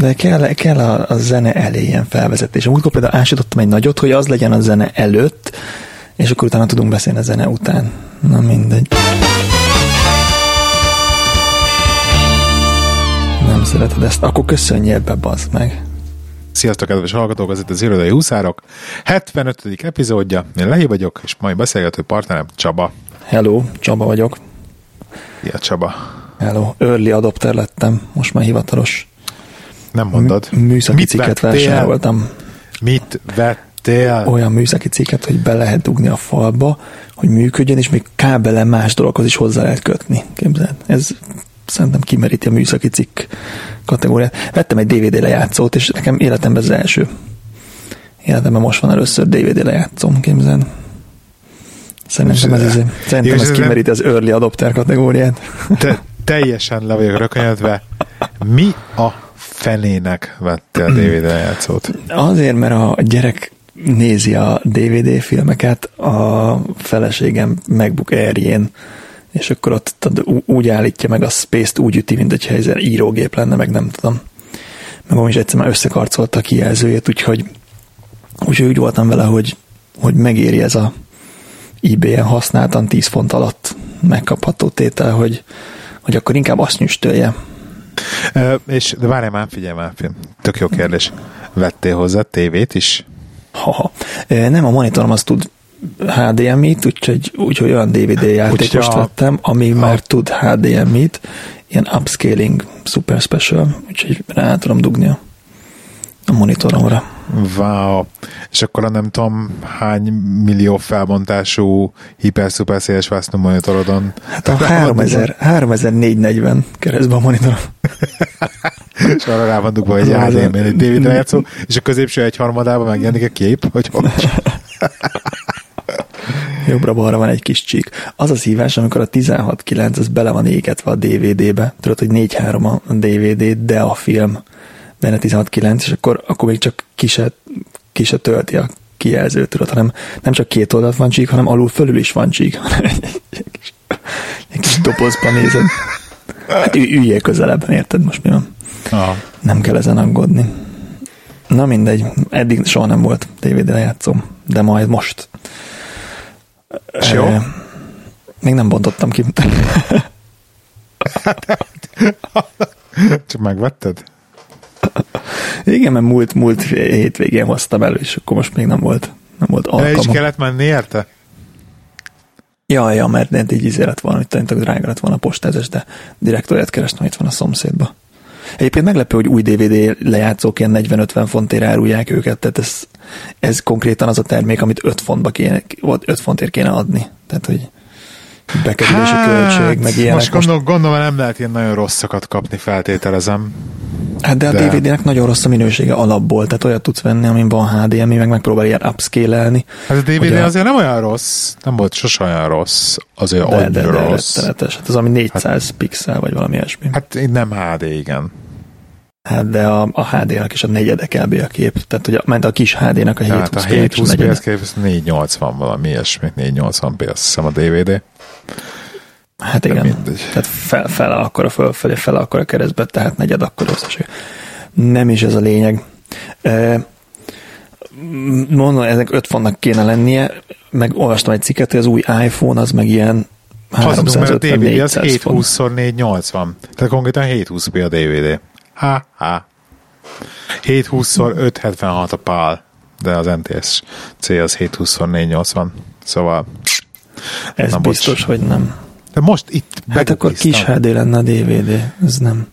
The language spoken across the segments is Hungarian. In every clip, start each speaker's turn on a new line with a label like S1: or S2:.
S1: De kell, kell a, a zene elé ilyen felvezetés. Múltkor például ásítottam egy nagyot, hogy az legyen a zene előtt, és akkor utána tudunk beszélni a zene után. Na mindegy. Nem szereted ezt? Akkor köszönj ebbe, bazd meg.
S2: Sziasztok, kedves hallgatók, ez itt az Irodai Huszárok. 75. epizódja, én Lehi vagyok, és mai beszélgető partnerem Csaba.
S1: Hello, Csaba vagyok.
S2: Szia Csaba.
S1: Hello, early adopter lettem, most már hivatalos.
S2: Nem mondod.
S1: M- műszaki Mit cikket vásároltam.
S2: Mit vettél?
S1: Olyan műszaki cikket, hogy be lehet dugni a falba, hogy működjön, és még kábelen más dologhoz is hozzá lehet kötni. Képzeld, ez szerintem kimeríti a műszaki cikk kategóriát. Vettem egy DVD lejátszót, és nekem életemben az első. Életemben most van először DVD lejátszóm, képzeld. Szerintem ez, ez, szerintem ez kimeríti az early adopter kategóriát.
S2: Te, teljesen le vagyok rökönyödve. Mi a fenének vette a DVD lejátszót?
S1: Azért, mert a gyerek nézi a DVD filmeket, a feleségem MacBook Air-jén, és akkor ott úgy állítja meg a space-t, úgy üti, mint egy helyzet írógép lenne, meg nem tudom. Meg is egyszer már összekarcolta a kijelzőjét, úgyhogy, úgyhogy úgy voltam vele, hogy, hogy megéri ez a eBay-en használtan 10 font alatt megkapható tétel, hogy, hogy akkor inkább azt nyüstölje.
S2: És de várjál már, figyelj már, tök jó kérdés. Vettél hozzá tévét is?
S1: Haha. Nem, a monitorom az tud HDMI-t, úgyhogy, úgyhogy olyan DVD játékost vettem, ami ha. már tud HDMI-t, ilyen upscaling super special, úgyhogy rá tudom dugni a, a monitoromra.
S2: Wow. És akkor nem tudom hány millió felbontású hiper-szuper széles vásznú monitorodon.
S1: Hát a 3000, 3440 keresztben a monitorom.
S2: és arra rá van dugva egy HDMI, egy DVD játszó, és a középső egy harmadában megjelenik a kép, hogy hogy.
S1: Jobbra-balra van egy kis csík. Az a szívás, amikor a 16.9 az bele van égetve a DVD-be. Tudod, hogy 4.3 a DVD, de a film benne 16.9, és akkor, akkor még csak ki se, ki se tölti a kijelzőt, tudod, hanem nem csak két oldalt van csík, hanem alul fölül is van csík. egy, egy, egy, kis, egy kis dobozban nézed. Hát üljél közelebb, érted most mi van? Aha. Nem kell ezen aggódni. Na mindegy, eddig soha nem volt DVD lejátszom, de majd most.
S2: És jó? E,
S1: még nem bontottam ki.
S2: Csak megvetted?
S1: Igen, mert múlt, múlt hétvégén hoztam elő, és akkor most még nem volt, nem volt alkalma.
S2: De is kellett menni érte?
S1: Ja, ja, mert így izé lett volna, hogy talán drága lett volna a postázás, de direkt olyat kerestem, itt van a szomszédba. Egyébként meglepő, hogy új DVD lejátszók ilyen 40-50 fontért árulják őket, tehát ez, ez konkrétan az a termék, amit 5 fontba kéne, 5 fontért kéne adni. Tehát, hogy bekerülési hát, költség, meg ilyenek.
S2: Most gondolom, gondolom, nem lehet ilyen nagyon rosszakat kapni, feltételezem.
S1: Hát de a de... DVD-nek nagyon rossz a minősége alapból, tehát olyat tudsz venni, amin van HDMI, meg megpróbál ilyen upscale-elni.
S2: Hát a DVD a... azért nem olyan rossz, nem volt sose olyan rossz, azért de, de, de, rossz.
S1: Rettenetes. Hát az, ami 400 hát, pixel, vagy valami ilyesmi.
S2: Hát nem HD, igen.
S1: Hát de a, a HD-nak is a negyede kb. a kép. Tehát, a, ment a kis HD-nak a 720
S2: hát a 720 p az képest 480 valami ilyesmi, 480 p azt hiszem a DVD.
S1: Hát igen, mindegy. tehát fel, fel akkor a fölfelé, fel akkor a keresztbe, tehát negyed akkor összeség. Nem is ez a lényeg. E, mondom, ezek öt fontnak kéne lennie, meg olvastam egy cikket, hogy az új iPhone az meg ilyen 350 mert a DVD az
S2: 720x480. Tehát konkrétan 720p a DVD. Ha, ha. 720x576 a PAL, de az NTS C az 720x480. Szóval...
S1: Ez biztos, bocs. hogy nem.
S2: De most itt
S1: Hát akkor kis HD lenne a DVD, ez nem.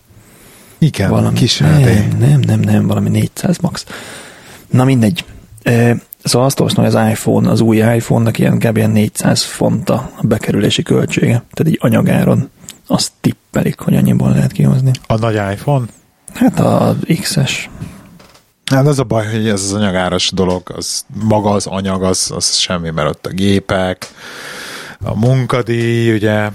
S2: Igen,
S1: valami,
S2: kis
S1: HD. Nem, nem, nem, nem, valami 400 max. Na mindegy. E, szóval azt olvastam, hogy az iPhone, az új iPhone-nak ilyen kb. 400 font a bekerülési költsége. Tehát egy anyagáron azt tippelik, hogy annyiból lehet kihozni.
S2: A nagy iPhone?
S1: Hát a XS.
S2: Hát az a baj, hogy ez az anyagáras dolog, az maga az anyag, az, az semmi, mert ott a gépek, a munkadíj, ugye.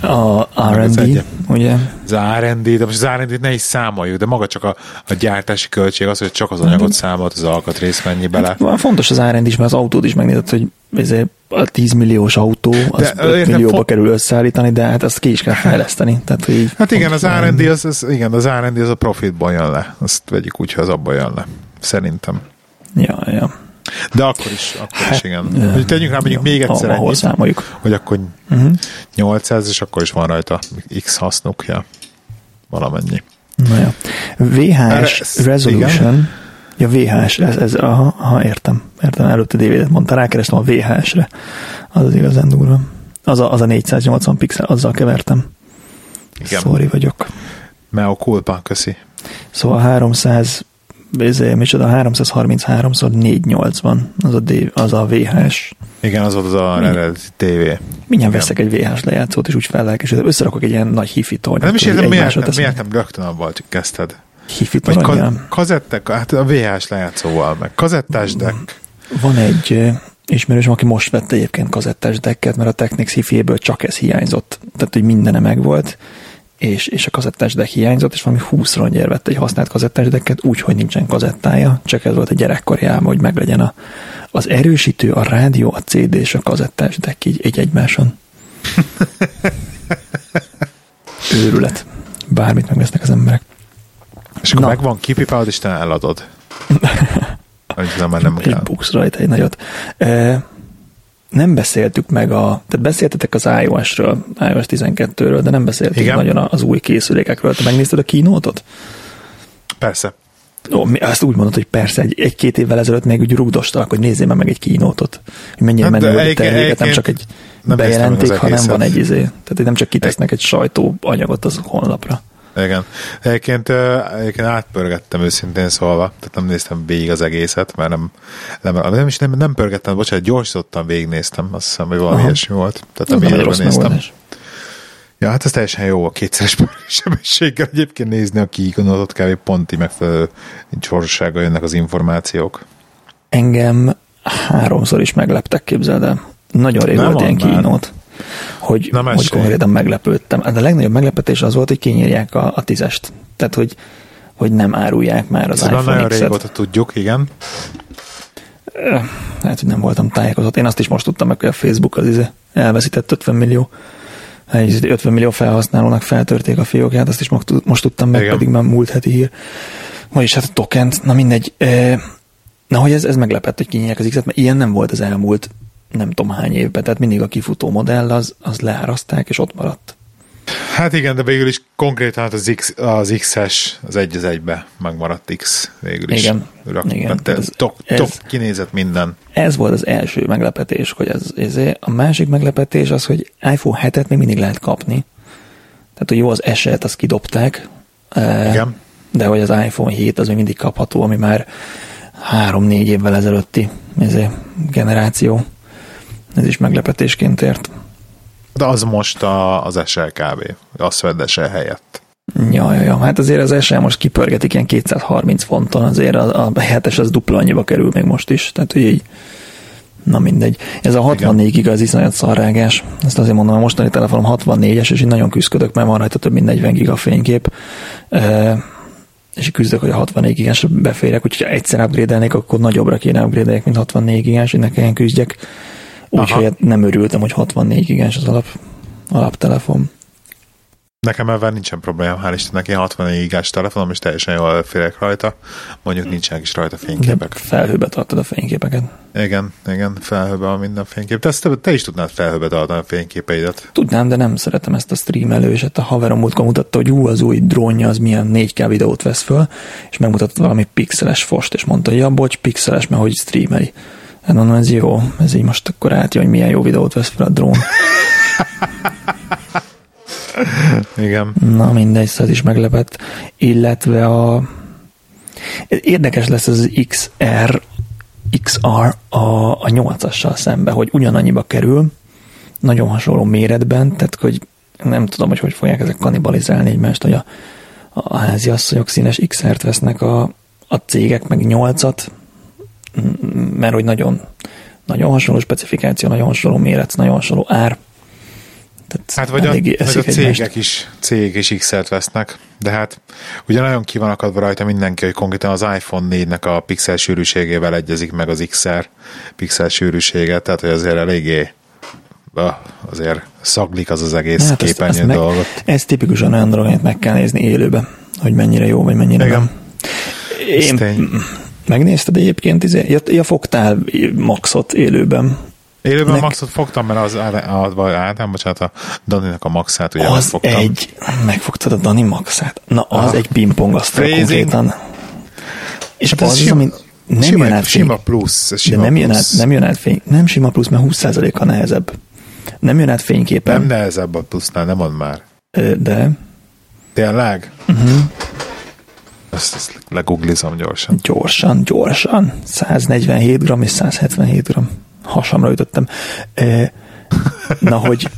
S1: A R&D, ugye?
S2: Az R&D, de most az R&D-t ne is számoljuk, de maga csak a, a gyártási költség az, hogy csak az anyagot számolt, az alkatrész mennyi bele.
S1: Van Fontos az R&D is, mert az autót is megnézed, hogy ezért a 10 milliós autó, az
S2: De,
S1: 5
S2: értem,
S1: millióba
S2: fo-
S1: kerül összeállítani, de hát azt ki is kell fejleszteni. Tehát, hogy
S2: Hát igen, az R&D az, az, igen, az R&D az a profitból jön le. Azt vegyük úgy, hogy az abból jön le. Szerintem.
S1: Ja, ja.
S2: De akkor is, akkor is
S1: Hát,
S2: igen. Hogy tegyünk rá mondjuk még egyszer
S1: ahol
S2: ennyit,
S1: számoljuk.
S2: hogy akkor
S1: Uh-huh.
S2: 800, és akkor is van rajta X hasznuk, ja. Valamennyi.
S1: Na jó. VHS Resolution. Ja, VHS, ez, ez aha, aha, értem. Értem, előtte DVD-t mondta, rákerestem a VHS-re. Az az igazán durva. Az a, az a 480 pixel, azzal kevertem.
S2: Igen.
S1: Sorry vagyok.
S2: Meo culpa, köszi.
S1: Szóval 300, ezért, micsoda, 333 x 480, az a, D, az a VHS.
S2: Igen, az volt az a eredeti tévé.
S1: Mindjárt veszek egy VHS lejátszót, és úgy fellelkesülök. Összerakok egy ilyen nagy hifi tornyot.
S2: Nem is értem, miért, nem, miért nem rögtön abban kezdted?
S1: Hifi
S2: Vagy
S1: tornyjal.
S2: ka- kazettek, hát a VHS lejátszóval, meg kazettás deck.
S1: Van egy ismerősöm, aki most vette egyébként kazettás decket, mert a Technics hifiéből csak ez hiányzott. Tehát, hogy mindene megvolt, és, és a kazettás deck hiányzott, és valami 20 rongyért vett egy használt kazettás decket, úgy, hogy nincsen kazettája, csak ez volt a gyerekkori álma, hogy meglegyen a, az erősítő, a rádió, a CD és a kazettás deck így egy egymáson. Őrület. Bármit megvesznek az emberek.
S2: És akkor
S1: Na.
S2: megvan, kipipálod, és te eladod. Hogy nem, már nem
S1: Egy
S2: kell.
S1: buksz rajta egy nagyot. E, nem beszéltük meg a, tehát beszéltetek az iOS-ről, iOS 12-ről, de nem beszéltünk
S2: Igen.
S1: nagyon az új készülékekről. Te megnézted a kínótot?
S2: Persze.
S1: Ó, azt úgy mondod, hogy persze, egy, egy-két évvel ezelőtt még úgy rugdostak, hogy nézzél meg, meg egy kínótot. Hogy mennyire
S2: Hát,
S1: menő a terméket, nem csak egy
S2: nem
S1: bejelenték, hanem van egy izé. Tehát nem csak kitesznek egy sajtóanyagot az honlapra.
S2: Igen. Egyébként, egyébként átpörgettem őszintén szólva, tehát nem néztem végig az egészet, mert nem, nem, nem is nem, nem pörgettem, bocsánat, gyorsítottan végignéztem, azt hiszem, hogy valami
S1: Aha.
S2: ilyesmi volt. Tehát nem
S1: nem
S2: néztem.
S1: megoldás.
S2: Ja, hát ez teljesen jó a kétszeres sebességgel egyébként nézni a kiigonotot kb. ponti megfelelő gyorsasággal jönnek az információk.
S1: Engem háromszor is megleptek, képzeld el. Nagyon rég
S2: Nem
S1: volt ilyen kínót, hogy,
S2: Na,
S1: hogy konkrétan meglepődtem. Hát a legnagyobb meglepetés az volt, hogy kinyírják a, a tízest. Tehát, hogy, hogy nem árulják már az
S2: Ez
S1: iPhone
S2: nagyon
S1: X-et.
S2: régóta tudjuk, igen.
S1: Hát, hogy nem voltam tájékozott. Én azt is most tudtam meg, hogy a Facebook az izé elveszített 50 millió egy 50 millió felhasználónak feltörték a fiókját, azt is most, tud- most tudtam meg,
S2: Igen.
S1: pedig már múlt heti hír. Vagyis hát a tokent, na mindegy. Na, hogy ez, ez meglepett, hogy kinyírják az X-et, mert ilyen nem volt az elmúlt nem tudom hány évben, tehát mindig a kifutó modell az, az leáraszták, és ott maradt.
S2: Hát igen, de végül is konkrétan hát az, X, az XS az egy az egybe megmaradt X végül is.
S1: Igen.
S2: Rak,
S1: Igen.
S2: Ez, top,
S1: ez-
S2: top kinézet minden.
S1: Ez volt az első meglepetés, hogy ez, ez a másik meglepetés az, hogy iPhone 7-et még mindig lehet kapni. Tehát, hogy jó, az eset, azt kidobták, eh,
S2: Igen.
S1: de hogy az iPhone 7 az még mindig kapható, ami már három-négy évvel ezelőtti generáció. Ez is meglepetésként ért.
S2: De az most a, az SL kb. Azt vedd SL helyett.
S1: Ja, ja, ja. Hát azért az SL most kipörgetik ilyen 230 fonton, azért a, a hetes az dupla annyiba kerül még most is. Tehát, hogy így Na mindegy. Ez a 64 giga az iszonyat szarrágás. Ezt azért mondom, a mostani telefonom 64-es, és így nagyon küzdök, mert van rajta több mint 40 giga fénykép. E, és küzdök, hogy a 64 gigás beférek, úgyhogy ha egyszer upgrade akkor nagyobbra kéne upgrade mint 64 gigás, hogy ne kelljen küzdjek. Úgyhogy hát nem örültem, hogy 64 gigás az alap, alaptelefon.
S2: Nekem ebben nincsen probléma, hál' Istennek, én 64 gigás telefonom, és teljesen jól elférek rajta. Mondjuk nincsenek is rajta
S1: De
S2: fényképek.
S1: felhőbe tartod a fényképeket.
S2: Igen, igen, felhőbe a minden fénykép. De ezt te, te is tudnád felhőbe tartani a fényképeidet.
S1: Tudnám, de nem szeretem ezt a streamelő, és hát a haverom múltkor mutatta, hogy ú, az új drónja az milyen 4K videót vesz föl, és megmutatott valami pixeles fost, és mondta, ja, bocs, pixeles, mert hogy streameli. Hát mondom, ez jó, ez így most akkor átjön, hogy milyen jó videót vesz fel a drón.
S2: Igen.
S1: Na mindegy, szóval ez is meglepett. Illetve a érdekes lesz az XR XR a, a 8-assal szembe, hogy ugyanannyiba kerül, nagyon hasonló méretben, tehát hogy nem tudom, hogy hogy fogják ezek kanibalizálni egymást, hogy a, a házi asszonyok színes XR-t vesznek a, a cégek, meg 8-at, m- mert hogy nagyon, nagyon hasonló specifikáció, nagyon hasonló méret, nagyon hasonló ár. Tehát
S2: Hát vagy a, vagy a cégek is, cégek is X-et vesznek, de hát ugye nagyon ki van akadva rajta mindenki, hogy konkrétan az iPhone 4-nek a pixel sűrűségével egyezik meg az XR pixel sűrűsége, tehát hogy azért eléggé azért szaglik az az egész hát képernyő dolgot.
S1: Meg, ez tipikusan olyan dolog, amit meg kell nézni élőben, hogy mennyire jó, vagy mennyire Igen. nem. Én megnézted egyébként, izé, ja, ja, fogtál Maxot élőben.
S2: Élőben Nek... Maxot fogtam, mert az, az nem, bocsánat, a Daninak a Maxát ugye
S1: Az megfogtam. egy, megfogtad a Dani Maxát? Na, az ah. egy pingpong asztal konkrétan. És hát az, az, ami nem
S2: sima, jön át sima plusz.
S1: Sima de nem, plusz. Jön át, nem jön át fény, nem sima plusz, mert 20%-a nehezebb. Nem jön át fényképen.
S2: Nem nehezebb a plusznál, nem mond már.
S1: De.
S2: Tényleg? Uh-huh. Ezt, ezt leguglizom gyorsan.
S1: Gyorsan, gyorsan. 147 gram és 177 gram. Hasamra ütöttem. Na, hogy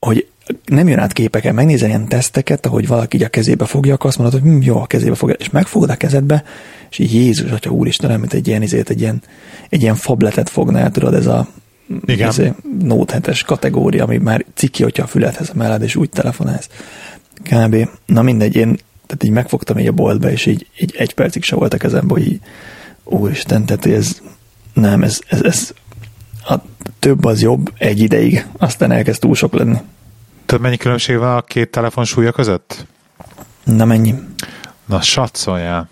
S1: hogy nem jön át képeken, megnézel ilyen teszteket, ahogy valaki így a kezébe fogja, akkor azt mondod, hogy hm, jó, a kezébe fogja, és megfogod a kezedbe, és így Jézus, atya úristen, mint egy ilyen, izét, egy ilyen, egy ilyen fabletet fognál, tudod, ez a igen. Ez Note 7-es kategória, ami már ciki, hogyha a fülethez emeled, és úgy telefonálsz. Kb. Na mindegy, én tehát így megfogtam így a boltba, és így, így egy percig se volt a kezemben, hogy így, úristen, tehát ez nem, ez, ez, ez a több az jobb egy ideig, aztán elkezd túl sok lenni.
S2: Tudod, mennyi különbség van a két telefon súlya között?
S1: Na mennyi?
S2: Na, satszoljál.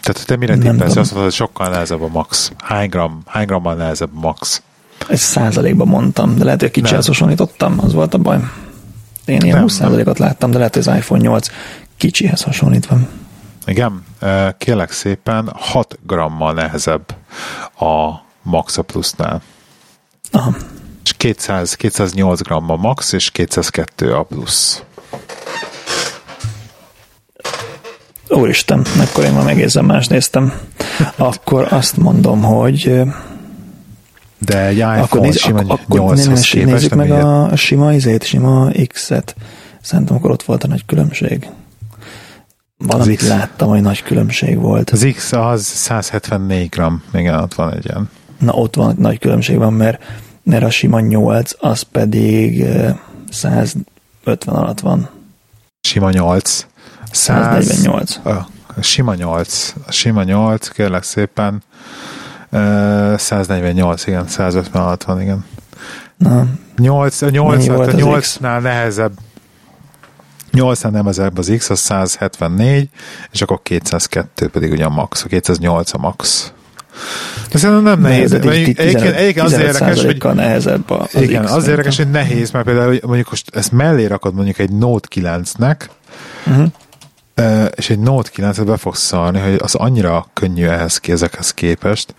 S2: Tehát te mire tippelsz? Azt mondod, hogy sokkal nehezebb a max. Hány gram, hány grammal nehezebb a max?
S1: Ez százalékban mondtam, de lehet, hogy kicsihez hasonlítottam, az volt a baj. Én ilyen nem, 20 százalékot láttam, de lehet, hogy az iPhone 8 kicsihez hasonlítva.
S2: Igen, kérlek szépen 6 grammal nehezebb a Max a Plusnál. Aha. És 200, 208 gram a Max, és 202 a Plus.
S1: Úristen, akkor én már egészen más néztem. Akkor azt mondom, hogy
S2: de egy iPhone akkor néz, sima ak- akkor 8
S1: nem, nézzük meg a sima izét, sima X-et. Szerintem akkor ott volt a nagy különbség. Valamit X. láttam, hogy nagy különbség volt.
S2: Az X az 174 gram, igen, ott van egy ilyen.
S1: Na, ott van nagy különbség van, mert, mert a sima 8, az pedig 150 alatt van.
S2: Sima 8.
S1: 148.
S2: A, a sima 8. A sima 8, kérlek szépen. 148, igen, 150 alatt van, igen. Na. 8, a 8, a 8-nál nehezebb 8 nem az X, az 174, és akkor 202 pedig ugye a max, a 208 a max. De szerintem nem nehéz. Egyébként, egyébként az érdekes, hogy
S1: nehezebb az
S2: igen, X, az érdekes, hogy nehéz, mert például mondjuk most ezt mellé rakod mondjuk egy Note 9-nek, uh-huh. és egy Note 9-et be fogsz szarni, hogy az annyira könnyű ehhez ki, ezekhez képest,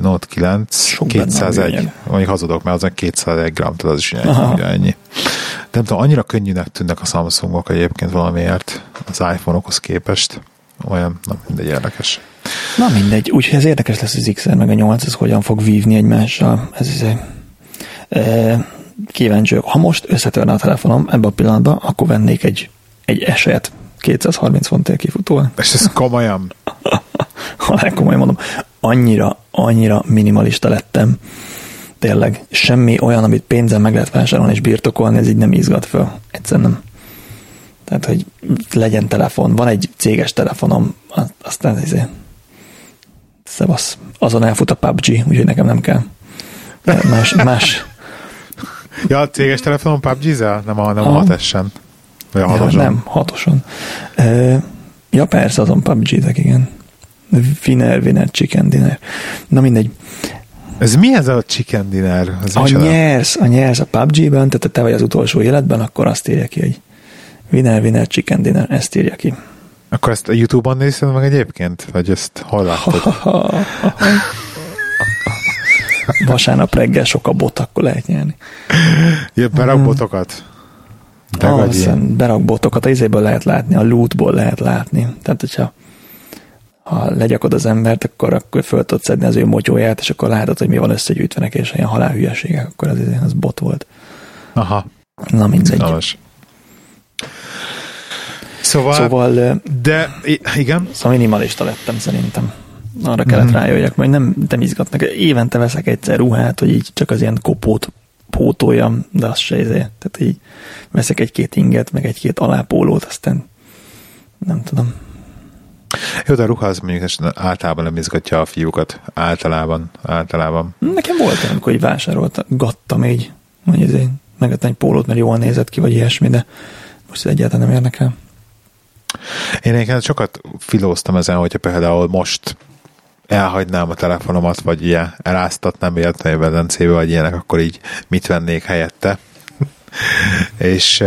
S2: Note 9, Sok 201, mondjuk hazudok, mert az 201 gram, tehát az is ennyi. ennyi. De nem tudom, annyira könnyűnek tűnnek a Samsungok egyébként valamiért az iPhone-okhoz képest. Olyan, na mindegy, érdekes.
S1: Na mindegy, úgyhogy ez érdekes lesz az XR meg a 8, ez hogyan fog vívni egymással. Ez is egy, e, kíváncsi Ha most összetörne a telefonom ebben a pillanatban, akkor vennék egy, egy eset 230 fontért kifutóval.
S2: És ez komolyan?
S1: ha komolyan mondom, annyira, annyira minimalista lettem. Tényleg, semmi olyan, amit pénzen meg lehet vásárolni és birtokolni, ez így nem izgat fel. Egyszerűen nem. Tehát, hogy legyen telefon. Van egy céges telefonom, aztán izé, szevasz. Azon elfut a PUBG, úgyhogy nekem nem kell. Más, más.
S2: Ja, a céges telefonon pubg Nem a, nem a, a. Vagy a?
S1: Ja, nem, hatoson. ja, persze, azon PUBG-tek, igen. Winner, winner, chicken dinner. Na mindegy.
S2: Ez mi ez a chicken dinner? Ez
S1: a nyersz, a nyersz a PUBG-ben, tehát te vagy az utolsó életben, akkor azt írja ki, hogy winner, winner, chicken dinner, ezt írja ki.
S2: Akkor ezt a Youtube-on nézted meg egyébként? Vagy ezt hol láttad?
S1: Vasárnap reggel sok a bot, akkor lehet nyerni.
S2: Ja, berak mm. botokat?
S1: Ah, berak botokat, a izéből lehet látni, a lootból lehet látni. Tehát, hogyha ha legyakod az embert, akkor, akkor föl tudod szedni az ő motyóját, és akkor látod, hogy mi van összegyűjtve neki, és ilyen halálhülyeségek, akkor az, az bot volt.
S2: Aha.
S1: Na mindegy. Szalas.
S2: Szóval, szóval, de igen.
S1: Szóval minimalista lettem szerintem. Arra kellett mm-hmm. rájöjjek, majd nem, nem izgatnak. Évente veszek egyszer ruhát, hogy így csak az ilyen kopót pótoljam, de az se ezért. Tehát így veszek egy-két inget, meg egy-két alápólót, aztán nem tudom.
S2: Jó, de a ruha az mondjuk általában nem izgatja a fiúkat. Általában, általában.
S1: Nekem volt amikor így vásároltam így, hogy ezért megettem egy pólót, mert jól nézett ki, vagy ilyesmi, de most egyáltalán nem érdekel.
S2: Én egyébként sokat filóztam ezen, hogyha például most elhagynám a telefonomat, vagy ilyen eláztatnám véletlenül vedencébe, vagy ilyenek, akkor így mit vennék helyette. és,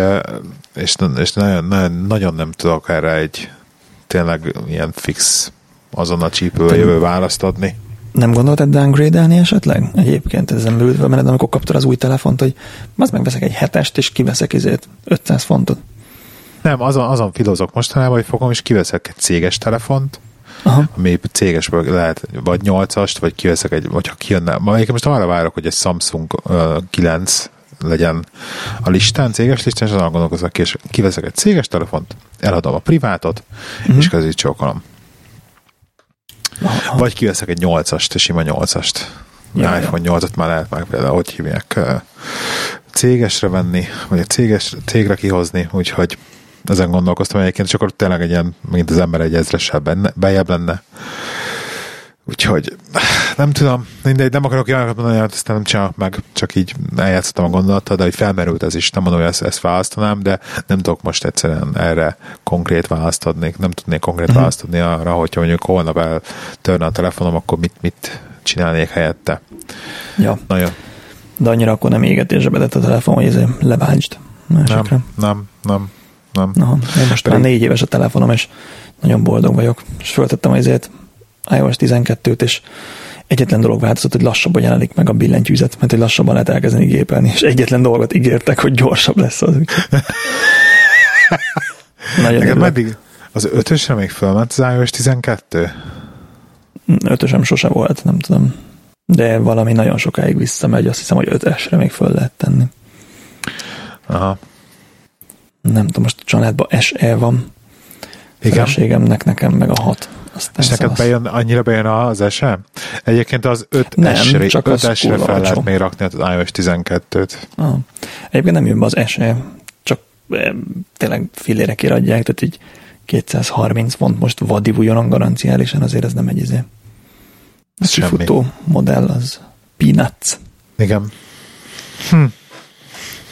S2: és, és nagyon, nagyon, nagyon nem tudok erre egy tényleg ilyen fix azonnal csípővel jövő választ adni.
S1: Nem gondoltad downgrade-elni esetleg? Egyébként ezen belül, mert amikor kaptad az új telefont, hogy az megveszek egy hetest, és kiveszek izét 500 fontot.
S2: Nem, azon, azon filozok mostanában, hogy fogom, és kiveszek egy céges telefont, Aha. ami cégesből lehet, vagy 8-ast, vagy kiveszek egy, vagy ha kijönne, ma most arra várok, hogy egy Samsung uh, 9 legyen a listán, céges listán, és azon gondolkozok és kiveszek egy céges telefont, eladom a privátot, uh-huh. és közé csókolom. Aha. Vagy kiveszek egy 8-ast, egy sima 8-ast. Ja, iPhone ja. 8-at már lehet meg például, hogy hívják, cégesre venni, vagy a céges, cégre kihozni, úgyhogy ezen gondolkoztam egyébként, és akkor tényleg egy ilyen, mint az ember egy ezressel benne, bejebb lenne. Úgyhogy nem tudom, mindegy, nem akarok jelenet mondani, hogy ezt nem csinálok meg, csak így eljátszottam a gondolattal, de hogy felmerült ez is, nem mondom, hogy ezt, ezt választanám, de nem tudok most egyszerűen erre konkrét választ adni, nem tudnék konkrét mm-hmm. választ adni arra, hogyha mondjuk holnap eltörne a telefonom, akkor mit, mit csinálnék helyette.
S1: Ja.
S2: Nagyon.
S1: De annyira akkor nem égetésre bedett a telefon, hogy ezért lebántsd.
S2: Nem, nem, nem, nem.
S1: Na, én most Pedig... már négy éves a telefonom, és nagyon boldog vagyok. És föltettem azért iOS 12-t, és egyetlen dolog változott, hogy lassabban jelenik meg a billentyűzet, mert hogy lassabban lehet elkezdeni gépelni, és egyetlen dolgot ígértek, hogy gyorsabb lesz az.
S2: Nagyon Neked meddig? Az ötösre még fölment az iOS 12?
S1: Ötösem sose volt, nem tudom. De valami nagyon sokáig visszamegy, azt hiszem, hogy ötösre még föl lehet tenni.
S2: Aha.
S1: Nem tudom, most a családban SE van. Igen. Feleségemnek, nekem meg a hat.
S2: Aztán És neked bejön, annyira bejön az SE? Egyébként az 5 nem, esre, csak 5 esre fel lehet még rakni az iOS 12-t.
S1: Ah. Egyébként nem jön be az SE, csak e, tényleg filére kiradják, tehát így 230 font most vadivuljon garanciálisan, azért ez nem egy izé. A futó modell az peanuts.
S2: Igen. Hm.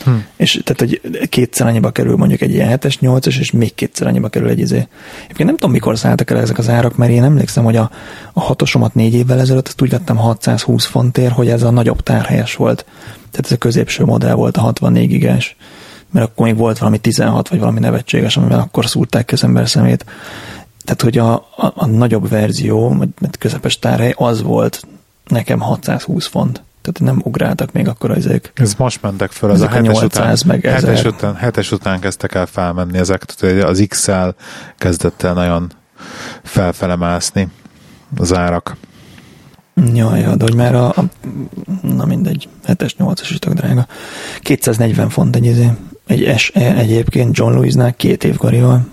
S1: Hm. És tehát, hogy kétszer annyiba kerül mondjuk egy ilyen 7-es, 8-es, és még kétszer annyiba kerül egy izé. Egyébként nem tudom, mikor szálltak el ezek az árak, mert én emlékszem, hogy a, a hatosomat négy évvel ezelőtt azt úgy vettem 620 fontért, hogy ez a nagyobb tárhelyes volt. Tehát ez a középső modell volt a 64 gigás mert akkor még volt valami 16, vagy valami nevetséges, amivel akkor szúrták az ember szemét. Tehát, hogy a, a, a nagyobb verzió, vagy közepes tárhely, az volt nekem 620 font. Tehát nem ugráltak még akkor ezek.
S2: Ez most mentek föl, ez a 7-es után, meg hetes után, hetes után kezdtek el felmenni ezek, tehát az XL kezdett el nagyon felfele mászni az árak.
S1: Ja, ja, de hogy már a, a na mindegy, 7-es, 8-as is tök drága. 240 font egy, izé, egy SE egyébként John Lewisnál két év karival.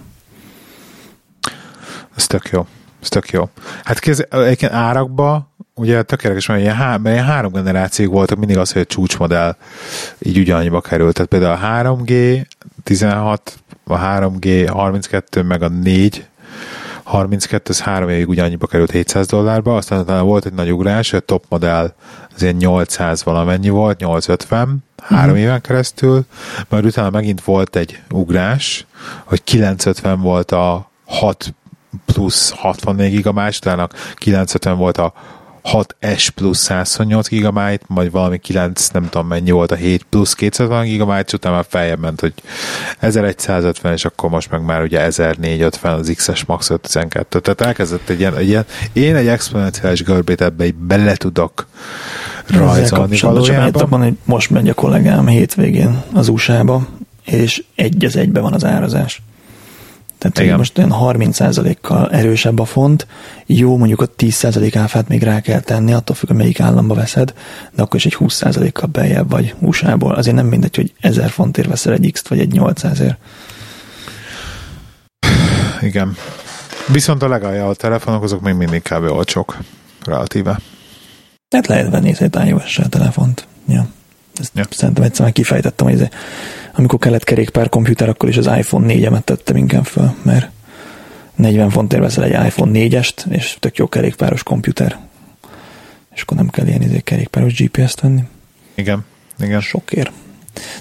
S2: Ez tök jó. Ez tök jó. Hát kéz, egyébként árakba ugye tökéletes, mert ilyen, há, ilyen három generációk voltak, mindig az, hogy a csúcsmodell így ugyanannyiba került. Tehát például a 3G 16, a 3G 32, meg a 4 32, az három évig ugyanannyiba került 700 dollárba, aztán utána volt egy nagy ugrás, a top modell az ilyen 800 valamennyi volt, 850, három mm-hmm. éven keresztül, majd utána megint volt egy ugrás, hogy 950 volt a 6 plusz 64 gigabyte, utána 950 volt a 6S plusz 128 GB, majd valami 9, nem tudom mennyi volt a 7 plusz 250 GB, és utána már feljebb ment, hogy 1150, és akkor most meg már ugye 1450 az XS Max 512. Tehát elkezdett egy ilyen, egy ilyen én egy exponenciális görbét ebbe így bele tudok rajzolni valójában.
S1: Van, hogy most megy a kollégám hétvégén az USA-ba, és egy az egybe van az árazás. Tehát Igen. most olyan 30%-kal erősebb a font, jó, mondjuk a 10% áfát még rá kell tenni, attól függ, hogy melyik államba veszed, de akkor is egy 20%-kal beljebb vagy USA-ból. Azért nem mindegy, hogy 1000 fontért veszel egy X-t, vagy egy 800-ért.
S2: Igen. Viszont a legalja a telefonok, azok még mindig kb. olcsók, relatíve.
S1: Tehát lehet venni egy ios telefont. Ja. Ezt ja. szerintem egyszer már kifejtettem, hogy ez, amikor kellett kerékpár komputer, akkor is az iPhone 4-emet tettem inkább föl, mert 40 fontért veszel egy iPhone 4-est, és tök jó kerékpáros komputer. És akkor nem kell ilyen izé kerékpáros GPS-t venni.
S2: Igen, igen.
S1: Sokért.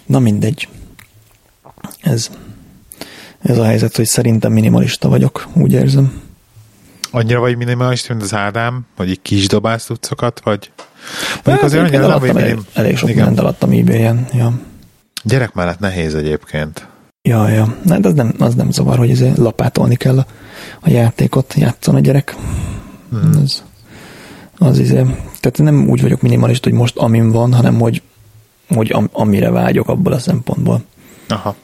S1: Na mindegy. Ez, ez a helyzet, hogy szerintem minimalista vagyok, úgy érzem.
S2: Annyira vagy minimalista, mint az Ádám, hogy így kis dobálsz tudszokat, vagy...
S1: Mondjuk azért annyira nem, hogy elég, elég sok mindent alattam ebay-en. Ja.
S2: Gyerek mellett nehéz egyébként.
S1: Ja, ja. Na, de az nem, az nem zavar, hogy ezért lapátolni kell a, a játékot, játszon a gyerek. Hmm. Ez, az izé. Tehát nem úgy vagyok minimalista, hogy most amin van, hanem hogy, hogy am, amire vágyok abból a szempontból.
S2: Aha.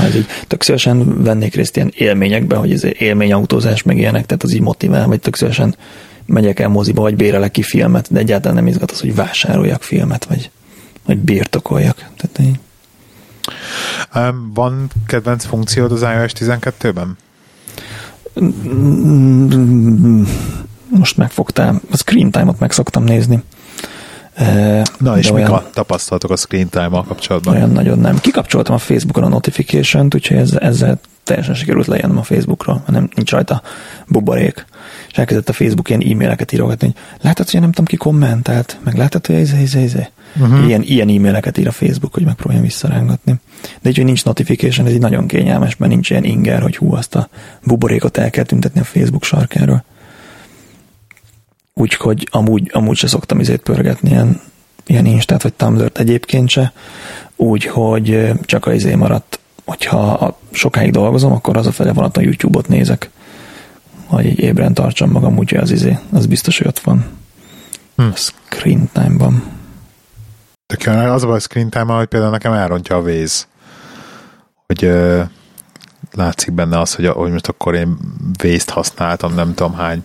S1: Ez így tök szívesen vennék részt ilyen élményekbe, hogy ez élményautózás meg ilyenek, tehát az így motivál, vagy tök szívesen megyek el moziba, vagy bérelek ki filmet, de egyáltalán nem izgat az, hogy vásároljak filmet, vagy, vagy birtokoljak. Tehát így.
S2: Van kedvenc funkciód az iOS 12-ben?
S1: Most megfogtál. A screen time-ot meg szoktam nézni.
S2: Na és mik a tapasztalatok a screen time-mal kapcsolatban?
S1: Olyan nagyon nem. Kikapcsoltam a Facebookon a notification-t, úgyhogy ezzel, ezzel teljesen sikerült lejennem a Facebookról, nem nincs rajta buborék. És elkezdett a Facebook ilyen e-maileket írogatni, hogy látod, hogy nem tudom ki kommentelt, meg látod, hogy ez, ez, ez, uh-huh. ilyen, ilyen e-maileket ír a Facebook, hogy megpróbáljam visszarángatni. De így, hogy nincs notification, ez így nagyon kényelmes, mert nincs ilyen inger, hogy hú, azt a buborékot el kell tüntetni a Facebook sarkáról. Úgyhogy amúgy, amúgy se szoktam izét pörgetni ilyen, ilyen Instát vagy Tumblr-t egyébként se, úgyhogy csak a izé maradt, hogyha sokáig dolgozom, akkor az a fele van, a YouTube-ot nézek, hogy így ébren tartsam magam, úgyhogy az izé, az biztos, hogy ott van. Hm. A screen time-ban.
S2: Jó, az a baj screen time hogy például nekem elrontja a Waze, hogy ö, látszik benne az, hogy, hogy most akkor én Waze-t használtam, nem tudom hány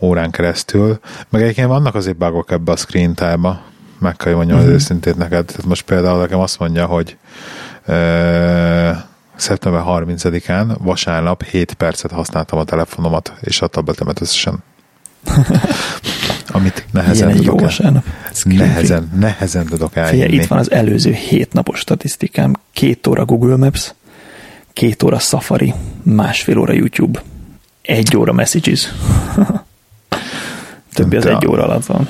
S2: órán keresztül. Meg egyébként vannak azért bugok ebbe a screen time-ba, meg kell mondjam uh-huh. az őszintét neked. Tehát most például nekem azt mondja, hogy ö, szeptember 30-án vasárnap 7 percet használtam a telefonomat és a tabletemet összesen. Amit nehezen
S1: Ilyen tudok el.
S2: Nehezen, nehezen tudok.
S1: Figyelj, itt van az előző 7 napos statisztikám. Két óra Google Maps, két óra Safari, másfél óra YouTube, egy óra Messages. Többi az egy óra alatt van.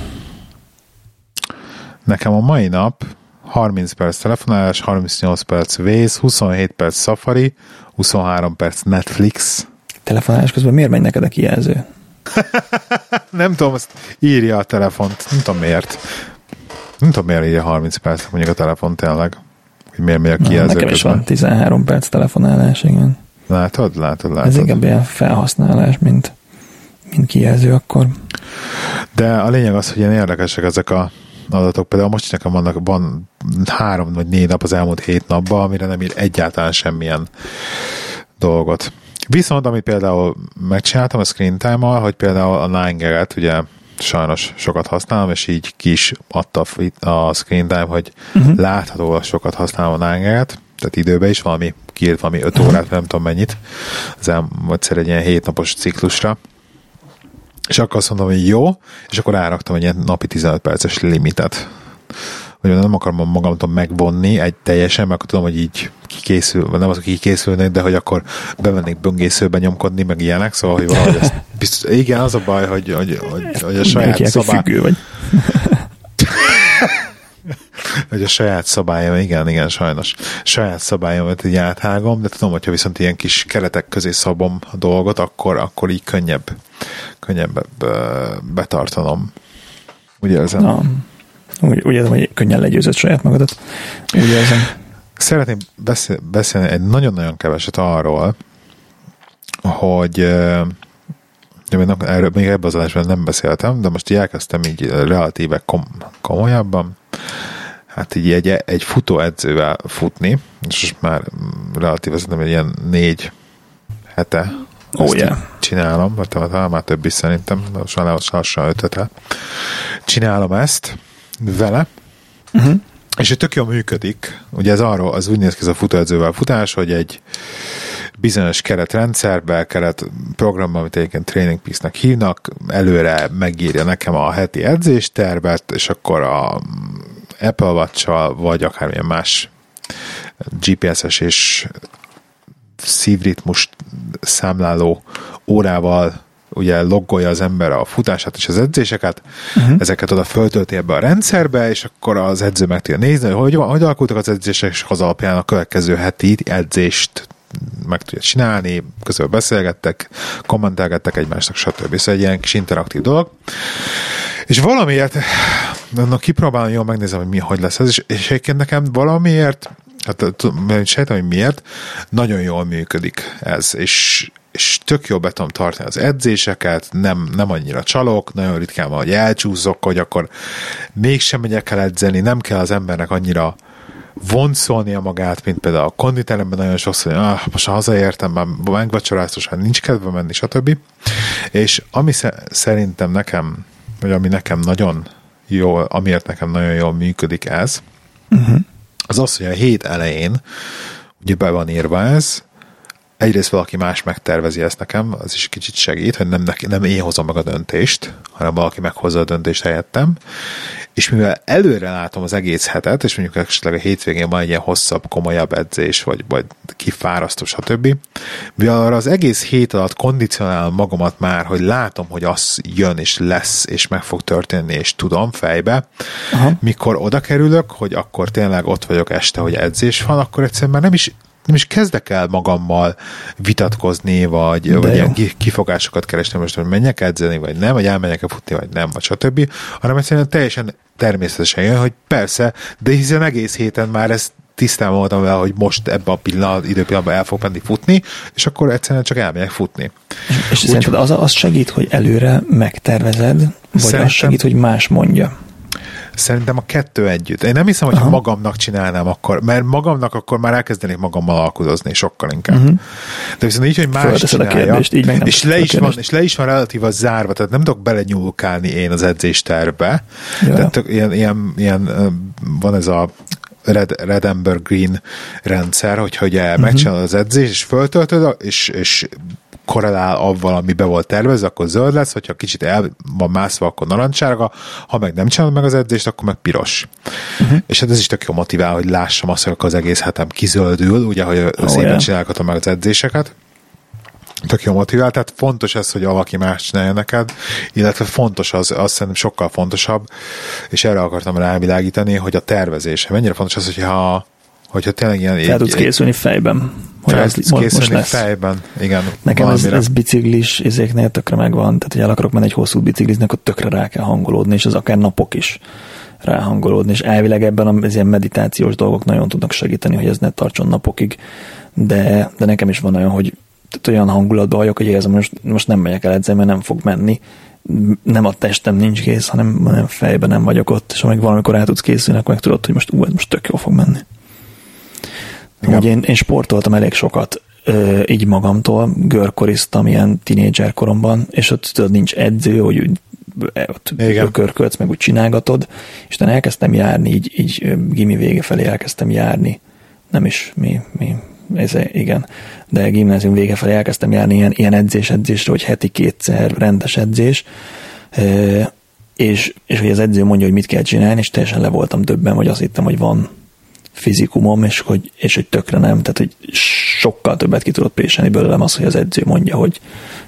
S2: Nekem a mai nap 30 perc telefonálás, 38 perc Waze, 27 perc Safari, 23 perc Netflix.
S1: Telefonálás közben miért megy neked a kijelző?
S2: nem tudom, azt írja a telefont. Nem tudom miért. Nem tudom miért írja 30 perc mondjuk a telefon tényleg. Hogy miért megy a kijelző
S1: Na, Nekem közben. is van 13 perc telefonálás, igen.
S2: Látod, látod, látod.
S1: Ez inkább ilyen felhasználás, mint, mint kijelző akkor.
S2: De a lényeg az, hogy ilyen érdekesek ezek a adatok. Például most nekem vannak, van három vagy négy nap az elmúlt hét napban, amire nem ír egyáltalán semmilyen dolgot. Viszont, amit például megcsináltam a screen time hogy például a 9 ugye sajnos sokat használom, és így kis adta a screen time, hogy uh-huh. láthatóan sokat használom a 9 tehát időben is valami, kiírt valami 5 órát, nem tudom mennyit, az egyszer egy ilyen hétnapos ciklusra, és akkor azt mondom, hogy jó, és akkor ráraktam egy ilyen napi 15 perces limitet. Hogy nem akarom magamtól megvonni egy teljesen, mert tudom, hogy így kikészül, vagy nem az, hogy kikészülnék, de hogy akkor bemennék böngészőbe nyomkodni, meg ilyenek, szóval, hogy valahogy ezt biztos, igen, az a baj, hogy, hogy, hogy, hogy a saját szabály... vagy. hogy a saját szabályom, igen, igen, sajnos. Saját szabályomat így áthágom, de tudom, hogyha viszont ilyen kis keretek közé szabom a dolgot, akkor, akkor így könnyebb, könnyebb betartanom. Úgy érzem. Na,
S1: úgy, úgy érzem, hogy könnyen legyőzött saját magadat. Úgy érzem.
S2: Szeretném beszél, beszélni egy nagyon-nagyon keveset arról, hogy erről még ebben az adásban nem beszéltem, de most így elkezdtem így relatíve kom- komolyabban hát így egy, egy futóedzővel futni, és most már relatív szerintem egy ilyen négy hete
S1: oh, yeah.
S2: csinálom, vagy talán már több is szerintem, lassan öt hete. Csinálom ezt vele, uh-huh. és tök jól működik. Ugye ez arról, az úgy néz ki ez a futóedzővel futás, hogy egy bizonyos keretrendszerbe, keret programban, amit egyébként Training Peace-nek hívnak, előre megírja nekem a heti edzéstervet, és akkor a Apple watch vagy akármilyen más GPS-es és szívritmus számláló órával ugye loggolja az ember a futását és az edzéseket, uh-huh. ezeket oda föltölti ebbe a rendszerbe, és akkor az edző meg tudja nézni, hogy hogy, hogy alakultak az edzések, és az alapján a következő heti edzést meg tudja csinálni, közül beszélgettek, kommentelgettek egymásnak, stb. Szóval egy ilyen kis interaktív dolog. És valamiért, na, kipróbálom, jól megnézem, hogy mi, hogy lesz ez, és, és egyébként nekem valamiért, hát sejtem, hogy miért, nagyon jól működik ez, és, és tök jól be tudom tartani az edzéseket, nem, nem annyira csalok, nagyon ritkán van, hogy elcsúszok, hogy akkor mégsem megyek el edzeni, nem kell az embernek annyira vonszolnia magát, mint például a konditeremben nagyon sokszor, hogy ah, most hazaértem, már megvacsoráztos, hát nincs kedve menni, stb. És ami szerintem nekem, vagy ami nekem nagyon jól, amiért nekem nagyon jól működik ez, uh-huh. Az az, hogy a hét elején ugye be van írva ez, egyrészt valaki más megtervezi ezt nekem, az is kicsit segít, hogy nem, nem én hozom meg a döntést, hanem valaki meghozza a döntést helyettem, és mivel előre látom az egész hetet, és mondjuk esetleg a hétvégén van egy ilyen hosszabb, komolyabb edzés, vagy, vagy kifárasztó, stb. Mivel arra az egész hét alatt kondicionálom magamat már, hogy látom, hogy az jön, és lesz, és meg fog történni, és tudom fejbe, Aha. mikor oda kerülök, hogy akkor tényleg ott vagyok este, hogy edzés van, akkor egyszerűen már nem is nem is kezdek el magammal vitatkozni, vagy, vagy ilyen kifogásokat keresni most, hogy menjek edzeni, vagy nem, vagy elmenjek-e futni, vagy nem, vagy stb., hanem egyszerűen teljesen természetesen jön, hogy persze, de hiszen egész héten már ezt tisztán voltam vele, hogy most ebben a pillanat, időpillanatban el fog menni futni, és akkor egyszerűen csak elmegyek futni.
S1: És Úgy, szerinted az, az segít, hogy előre megtervezed, vagy szerintem, az segít, hogy más mondja?
S2: Szerintem a kettő együtt. Én nem hiszem, hogy Aha. magamnak csinálnám akkor, mert magamnak akkor már elkezdenék magammal alkudozni sokkal inkább. Uh-huh. De viszont így, hogy más csinálja, kérdést, így meg nem és, le is van, és le is van relatíva zárva, tehát nem tudok belenyúlkálni én az edzésterbe. Ja. Tehát ilyen, ilyen, ilyen, van ez a Red, Red Ember Green rendszer, hogyha ugye uh-huh. megcsinálod az edzést, és föltöltöd, és, és korrelál avval, ami be volt tervezve, akkor zöld lesz, hogyha kicsit el van mászva, akkor narancsárga, ha meg nem csinálod meg az edzést, akkor meg piros. Uh-huh. És hát ez is tök jó motivál, hogy lássam azt, hogy az egész hetem kizöldül, ugye, hogy oh, szépen yeah. csinálhatom meg az edzéseket tök jó motivál, tehát fontos ez, hogy valaki más csinálja neked, illetve fontos az, azt szerintem sokkal fontosabb, és erre akartam rávilágítani, hogy a tervezés. Mennyire fontos az, hogyha hogyha tényleg ilyen...
S1: Fel tudsz készülni fejben.
S2: Hogy fel tudsz készülni most fejben, igen.
S1: Nekem ez, ez, biciklis izéknél tökre megvan, tehát hogy el akarok menni egy hosszú bicikliznek, akkor tökre rá kell hangolódni, és az akár napok is ráhangolódni, és elvileg ebben az ilyen meditációs dolgok nagyon tudnak segíteni, hogy ez ne tartson napokig, de, de nekem is van olyan, hogy tehát olyan hangulatban vagyok, hogy érzem, most, most nem megyek el edzeni, mert nem fog menni, nem a testem nincs kész, hanem, hanem fejben nem vagyok ott, és amíg valamikor el tudsz készülni, akkor meg tudod, hogy most, ú, most tök jó fog menni. Ugye én, én sportoltam elég sokat ö, így magamtól, görkoriztam ilyen tinédzser koromban, és ott tudod, nincs edző, hogy úgy e, ott körkölsz, meg úgy csinálgatod, és utána elkezdtem járni, így, így gimi vége felé elkezdtem járni, nem is mi, mi ez, igen, de gimnázium vége felé elkezdtem járni ilyen, ilyen edzés edzésre, hogy heti kétszer rendes edzés, és, és hogy az edző mondja, hogy mit kell csinálni, és teljesen le voltam többen, hogy azt hittem, hogy van fizikumom, és hogy, és hogy tökre nem, tehát hogy sokkal többet ki tudott péselni belőlem az, hogy az edző mondja, hogy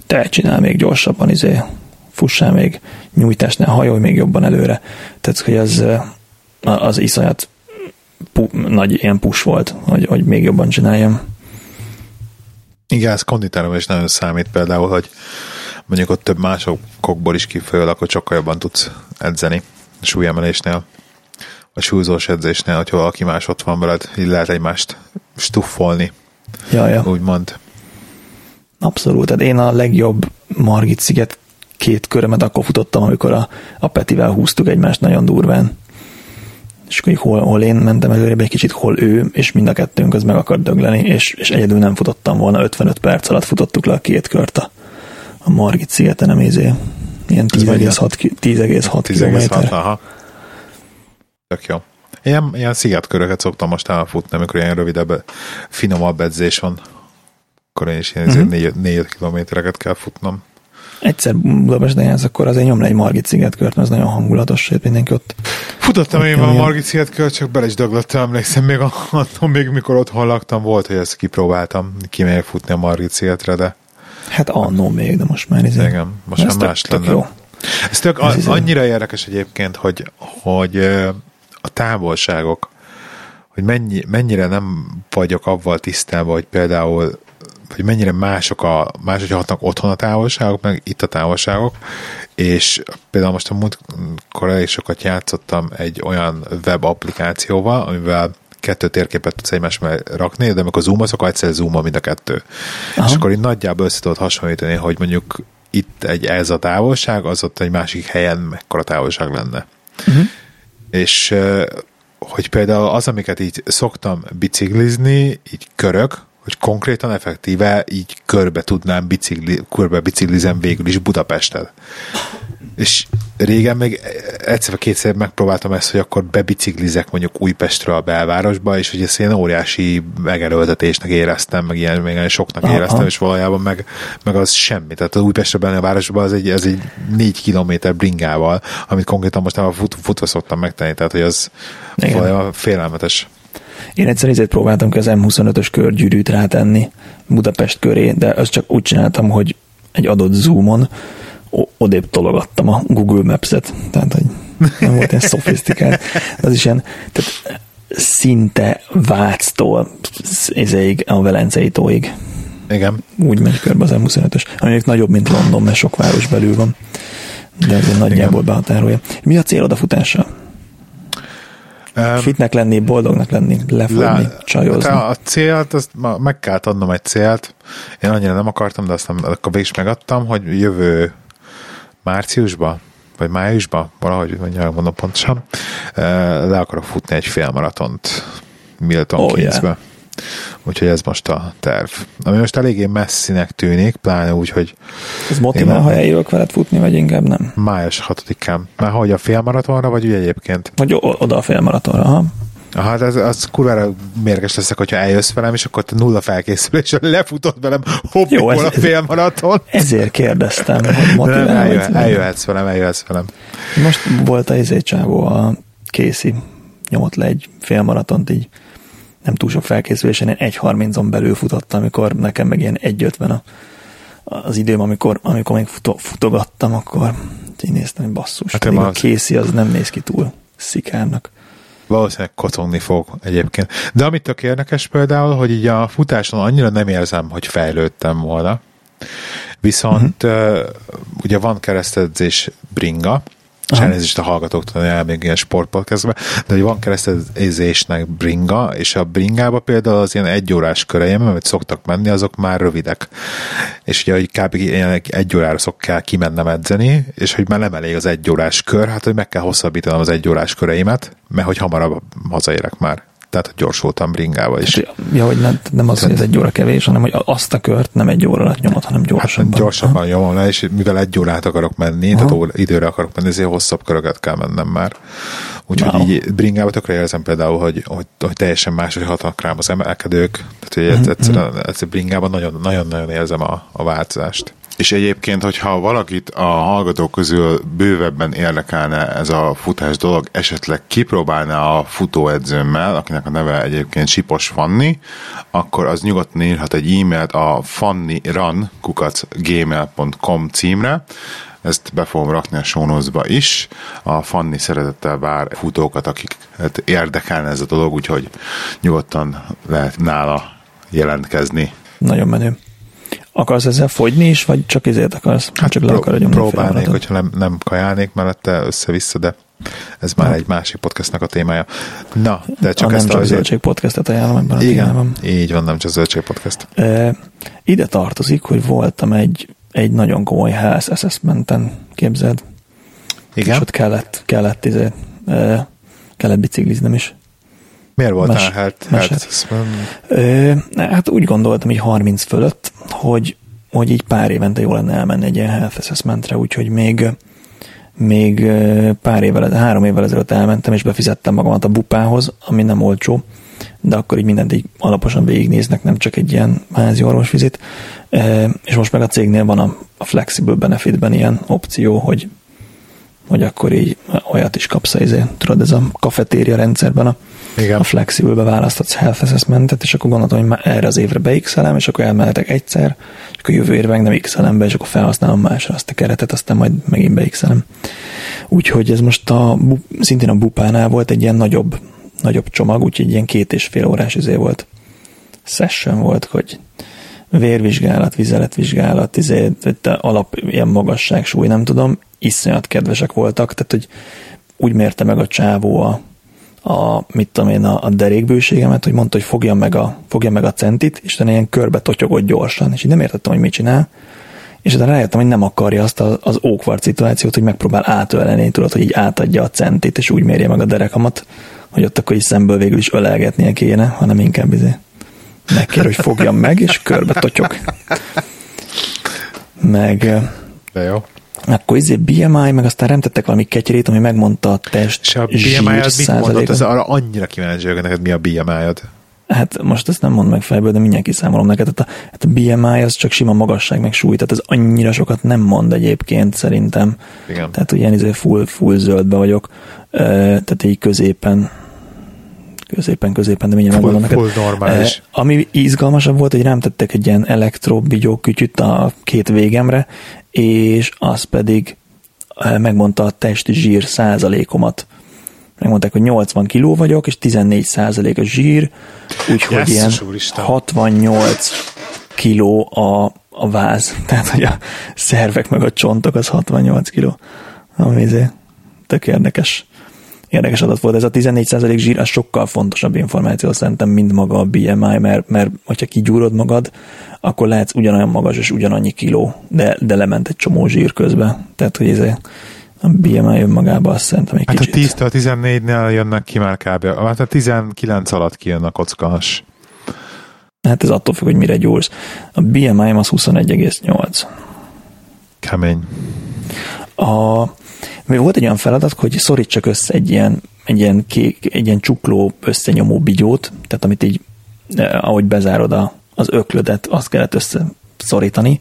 S1: te csinál még gyorsabban, izé, fussál még nyújtásnál, hajolj még jobban előre. Tehát, hogy az, az iszonyat pu- nagy ilyen push volt, hogy, hogy még jobban csináljam.
S2: Igen, ez konditáron is nagyon számít például, hogy mondjuk ott több másokból is kifolyólag, akkor sokkal jobban tudsz edzeni súlyemelésnél a súlyzós edzésnél, hogyha valaki más ott van veled, így lehet egymást stuffolni.
S1: Ja, ja.
S2: Úgymond.
S1: Abszolút. Tehát én a legjobb Margit sziget két körömet akkor futottam, amikor a, a Petivel húztuk egymást nagyon durván. És akkor hol, hol én mentem előrébb egy kicsit, hol ő, és mind a kettőnk az meg akart dögleni, és, és egyedül nem futottam volna, 55 perc alatt futottuk le a két kört a, a Margit szigeten, nem izé, ilyen 10,6 10,6 km.
S2: Tök jó. Ilyen, ilyen szigetköröket szoktam most elfutni, amikor ilyen rövidebb, finomabb edzés van. Akkor én is ilyen uh-huh. 4 kilométereket kell futnom.
S1: Egyszer Budapesten jársz, akkor azért nyom le egy Margit szigetkört, az nagyon hangulatos, hogy mindenki ott
S2: Futottam én a Margit szigetkör, csak bele is döglöttem, emlékszem, még attól még mikor otthon laktam, volt, hogy ezt kipróbáltam, kimegyek futni a Margit szigetre, de...
S1: Hát annó még, de most már izé.
S2: Igen, most már más tök, lenne. Jó. Ez tök Ez izé- annyira érdekes egyébként, hogy, hogy a távolságok, hogy mennyi, mennyire nem vagyok avval tisztában, hogy például hogy mennyire mások a, máshogy hatnak otthon a távolságok, meg itt a távolságok, és például most a múltkor elég sokat játszottam egy olyan web applikációval, amivel kettő térképet tudsz egymás mellé rakni, de amikor zoomolsz, akkor egyszer zoomol mind a kettő. Aha. És akkor így nagyjából össze tudod hasonlítani, hogy mondjuk itt egy ez a távolság, az ott egy másik helyen mekkora távolság lenne. Uh-huh. És hogy például az, amiket így szoktam biciklizni, így körök, hogy konkrétan effektíve így körbe tudnám bicikli, körbe biciklizem végül is Budapestet. És régen még egyszer kétszer megpróbáltam ezt, hogy akkor bebiciklizek mondjuk Újpestről a belvárosba, és hogy ezt ilyen óriási megerőltetésnek éreztem, meg ilyen még soknak Aha. éreztem, és valójában meg, meg az semmi. Tehát az Újpestre benne a városban az egy, az egy négy kilométer bringával, amit konkrétan most már fut, futva szoktam megtenni, tehát hogy az Igen. valójában félelmetes.
S1: Én egyszer ezért próbáltam ki az M25-ös körgyűrűt rátenni Budapest köré, de azt csak úgy csináltam, hogy egy adott zoomon odébb tologattam a Google Maps-et, tehát hogy nem volt ilyen szofisztikált. Az is ilyen, tehát szinte Váctól ezéig a Velencei tóig.
S2: Igen.
S1: Úgy megy körbe az M25-ös, aminek nagyobb, mint London, mert sok város belül van. De azért nagyjából behatárolja. Mi a célod a futással? Um, Fitnek lenni, boldognak lenni, lefogyni, le, csajozni.
S2: A célt, azt meg kellett adnom egy célt. Én annyira nem akartam, de aztán akkor végig megadtam, hogy jövő márciusban, vagy májusban, valahogy mondjam, mondom pontosan, le akarok futni egy félmaratont Milton oh, Keynesbe. Yeah. Úgyhogy ez most a terv. Ami most eléggé messzinek tűnik, pláne úgy, hogy...
S1: Ez motivál, ha eljövök veled futni, vagy inkább nem?
S2: Május 6-án. Már hogy a félmaratonra, vagy úgy egyébként?
S1: Vagy oda a félmaratonra, ha?
S2: Aha, hát ez, az kurvára mérges leszek, hogyha eljössz velem, és akkor te nulla felkészülés, lefutod velem, hopp, Jó, ez, a félmaraton.
S1: Ezért kérdeztem, hogy
S2: motivál, nem, eljö, eljöhetsz velem, eljöhetsz velem.
S1: Most volt a izé csávó, a Készi nyomott le egy félmaratont így nem túl sok felkészülésen, én 1.30-on belül futottam, amikor nekem meg ilyen 1.50 a, az időm, amikor, amikor még futo, futogattam, akkor így néztem, hogy basszus, hát a Készi az nem néz ki túl szikárnak
S2: valószínűleg kocogni fog egyébként. De amit tök érdekes például, hogy így a futáson annyira nem érzem, hogy fejlődtem volna. Viszont uh-huh. uh, ugye van keresztedzés bringa, és elnézést a hallgatóktól, hogy még ilyen sportpodcastben, de hogy van keresztezésnek bringa, és a bringába például az ilyen egyórás köreim, amit szoktak menni, azok már rövidek. És ugye, hogy kb. egy órára kell kimennem edzeni, és hogy már nem elég az egyórás kör, hát hogy meg kell hosszabbítanom az egyórás köreimet, mert hogy hamarabb hazaérek már tehát gyorsultam bringával is.
S1: Hát, ja, hogy nem, nem az, hogy ez egy óra kevés, hanem hogy azt a kört nem egy óra alatt nyomod, hanem gyorsabban. Hát
S2: gyorsabban nyomom le, és mivel egy órát akarok menni, Aha. tehát időre akarok menni, ezért hosszabb köröket kell mennem már. Úgyhogy wow. így bringával tökre érzem például, hogy, hogy, hogy teljesen más, hogy hatnak rám az emelkedők, tehát hogy mm-hmm. egyszerűen, egyszerűen bringában nagyon-nagyon érzem a, a változást.
S3: És egyébként, hogyha valakit a hallgatók közül bővebben érdekelne ez a futás dolog, esetleg kipróbálná a futóedzőmmel, akinek a neve egyébként Sipos Fanni, akkor az nyugodtan írhat egy e-mailt a fanniran.gmail.com címre, ezt be fogom rakni a sónozba is. A Fanni szeretettel vár futókat, akik hát érdekelne ez a dolog, úgyhogy nyugodtan lehet nála jelentkezni.
S1: Nagyon menő. Akarsz ezzel fogyni is, vagy csak ezért akarsz?
S2: Hát csak le akarod Próbálnék, hogyha nem, nem kajálnék mellette össze-vissza, de ez már Na. egy másik podcastnak a témája. Na, de csak a ezt
S1: nem csak zöldség podcastet ajánlom ebben a
S2: Igen, témában. így van, nem csak zöldség podcast.
S1: E, ide tartozik, hogy voltam egy, egy nagyon komoly health assessmenten, képzeld.
S2: Igen? És
S1: ott kellett, kellett, izé, e, kellett bicikliznem is.
S2: Miért voltál? Mes, health,
S1: health Hát úgy gondoltam, hogy 30 fölött, hogy, hogy így pár évente jó lenne elmenni egy ilyen health assessmentre, úgyhogy még, még pár évvel, három évvel ezelőtt elmentem, és befizettem magamat a bupához, ami nem olcsó, de akkor így mindent így alaposan végignéznek, nem csak egy ilyen házi orvosvizit. És most meg a cégnél van a, a Flexible Benefitben ilyen opció, hogy hogy akkor így olyat is kapsz, izé, tudod, ez a kafetéria rendszerben a, Igen. a flexible választhatsz health assessmentet, és akkor gondoltam, hogy már erre az évre beixelem, és akkor elmehetek egyszer, és akkor jövő évre meg nem x be, és akkor felhasználom másra azt a keretet, aztán majd megint beixelem. Úgyhogy ez most a, szintén a bupánál volt egy ilyen nagyobb, nagyobb csomag, úgyhogy ilyen két és fél órás izé volt. Session volt, hogy vérvizsgálat, vizeletvizsgálat, izé, alap ilyen magasság, súly, nem tudom, iszonyat kedvesek voltak, tehát hogy úgy mérte meg a csávó a, a mit tudom én, a, a derékbőségemet, hogy mondta, hogy fogja meg a, fogja meg a centit, és utána ilyen körbe totyogott gyorsan, és így nem értettem, hogy mit csinál, és utána rájöttem, hogy nem akarja azt az, az ókvart szituációt, hogy megpróbál átölelni, tudod, hogy így átadja a centit, és úgy mérje meg a derekamat, hogy ott akkor is szemből végül is ölelgetnie kéne, hanem inkább izé megkér, hogy fogjam meg, és körbe totyog. Meg...
S2: De jó.
S1: Akkor izé BMI, meg aztán remtettek valami ketyerét, ami megmondta a test
S2: És a BMI-od mit mondott? Ez arra annyira kíváncsi vagyok neked, mi a BMI-od?
S1: Hát most ezt nem mond meg fejből, de mindjárt kiszámolom neked. Tehát a, hát a BMI az csak sima magasság meg súly, tehát ez annyira sokat nem mond egyébként szerintem. Igen. Tehát ilyen izé full, full zöldbe vagyok, tehát így középen középen, középen, de mindjárt
S2: full, megmondom neked. Full normális.
S1: Eh, ami izgalmasabb volt, hogy rám tettek egy ilyen elektrobigyó kütyüt a két végemre, és az pedig eh, megmondta a testi zsír százalékomat. Megmondták, hogy 80 kiló vagyok, és 14 százalék a zsír, úgyhogy ilyen úristen. 68 kiló a, a váz. Tehát, hogy a szervek meg a csontok az 68 kiló. Ami tök érdekes érdekes adat volt. Ez a 14% zsír, az sokkal fontosabb információ szerintem, mint maga a BMI, mert, mert hogyha kigyúrod magad, akkor lehetsz ugyanolyan magas és ugyanannyi kiló, de, de lement egy csomó zsír közben. Tehát, hogy ez a BMI önmagában azt szerintem egy
S2: hát
S1: kicsit.
S2: a 10 a 14-nél jönnek ki már kb. Hát a 19 alatt kijön a kockas.
S1: Hát ez attól függ, hogy mire gyúrsz. A BMI az 21,8.
S2: Kemény.
S1: A, volt egy olyan feladat, hogy szorítsak össze egy ilyen, egy ilyen, kék, egy ilyen csukló összenyomó bigyót, tehát amit így, eh, ahogy bezárod a, az öklödet, azt kellett összeszorítani,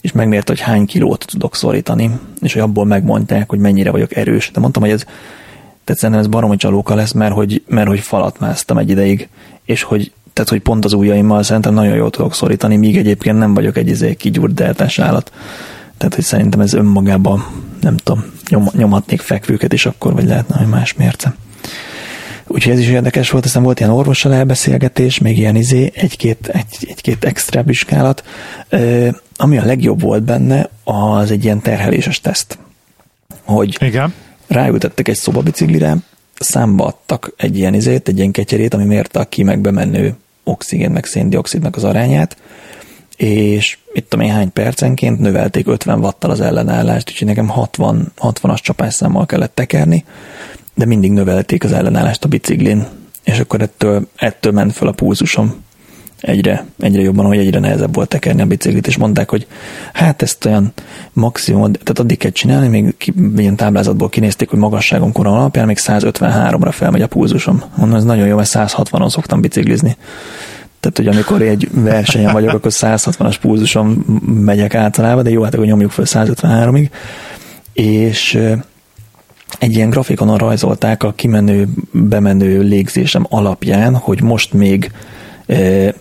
S1: és megmérte, hogy hány kilót tudok szorítani, és hogy abból megmondták, hogy mennyire vagyok erős. De mondtam, hogy ez, tehát szerintem ez baromi csalóka lesz, mert hogy, mert hogy falat másztam egy ideig, és hogy tehát, hogy pont az ujjaimmal szerintem nagyon jól tudok szorítani, míg egyébként nem vagyok egy izé kigyúrt deltás állat. Tehát, hogy szerintem ez önmagában, nem tudom, nyom, nyomhatnék fekvőket is akkor, vagy lehetne, hogy más mérce. Úgyhogy ez is érdekes volt, aztán volt ilyen orvossal elbeszélgetés, még ilyen izé, egy-két, egy, egy-két extra vizsgálat. Ami a legjobb volt benne, az egy ilyen terheléses teszt. Hogy
S2: Igen.
S1: ráültettek egy szobabiciklire, számba adtak egy ilyen izét, egy ilyen ketyerét, ami mérte a ki meg bemenő oxigén meg széndiokszidnak az arányát, és itt én hány percenként növelték 50 wattal az ellenállást, úgyhogy nekem 60, 60-as csapásszámmal kellett tekerni, de mindig növelték az ellenállást a biciklin, és akkor ettől, ettől ment fel a pulzusom egyre, egyre jobban, hogy egyre nehezebb volt tekerni a biciklit, és mondták, hogy hát ezt olyan maximum, tehát addig kell csinálni, még ki, ilyen táblázatból kinézték, hogy magasságom koron alapján még 153-ra felmegy a pulzusom. Mondom, ez nagyon jó, mert 160-on szoktam biciklizni. Tehát, hogy amikor egy versenyen vagyok, akkor 160-as pulzuson megyek általában, de jó, hát akkor nyomjuk fel 153-ig. És egy ilyen grafikonon rajzolták a kimenő, bemenő légzésem alapján, hogy most még e,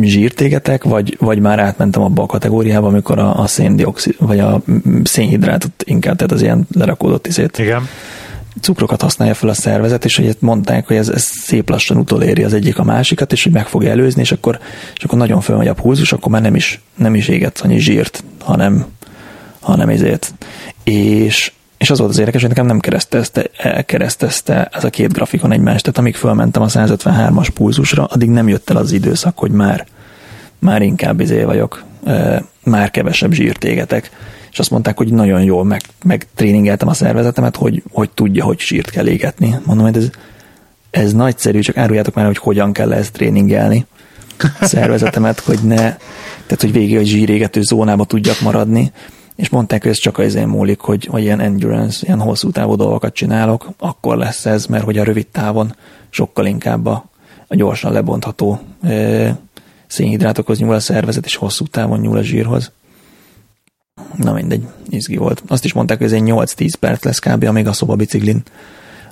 S1: zsírtégetek, vagy, vagy már átmentem abba a kategóriába, amikor a, a széndiokszid, vagy a szénhidrátot inkább, tehát az ilyen lerakódott izét.
S2: Igen
S1: cukrokat használja fel a szervezet, és hogy mondták, hogy ez, ez szép lassan utoléri az egyik a másikat, és hogy meg fogja előzni, és akkor, és akkor nagyon fölmegy a pulzus, akkor már nem is, nem is égetsz annyi zsírt, hanem, hanem ezért. És, és az volt az érdekes, hogy nekem nem keresztezte, keresztezte ez a két grafikon egymást, tehát amíg fölmentem a 153-as pulzusra, addig nem jött el az időszak, hogy már, már inkább izé vagyok, már kevesebb zsírt égetek. És azt mondták, hogy nagyon jól meg, meg tréningeltem a szervezetemet, hogy, hogy tudja, hogy sírt kell égetni. Mondom, hogy ez, ez nagyszerű, csak áruljátok már, hogy hogyan kell ezt tréningelni a szervezetemet, hogy ne, tehát hogy végig a zsírégető zónába tudjak maradni, és mondták, hogy ez csak az én múlik, hogy, hogy ilyen endurance, ilyen hosszú távú dolgokat csinálok, akkor lesz ez, mert hogy a rövid távon sokkal inkább a, a gyorsan lebontható e, szénhidrátokhoz nyúl a szervezet, és hosszú távon nyúl a zsírhoz. Na mindegy, izgi volt. Azt is mondták, hogy ez egy 8-10 perc lesz kb. amíg a szobabiciklin,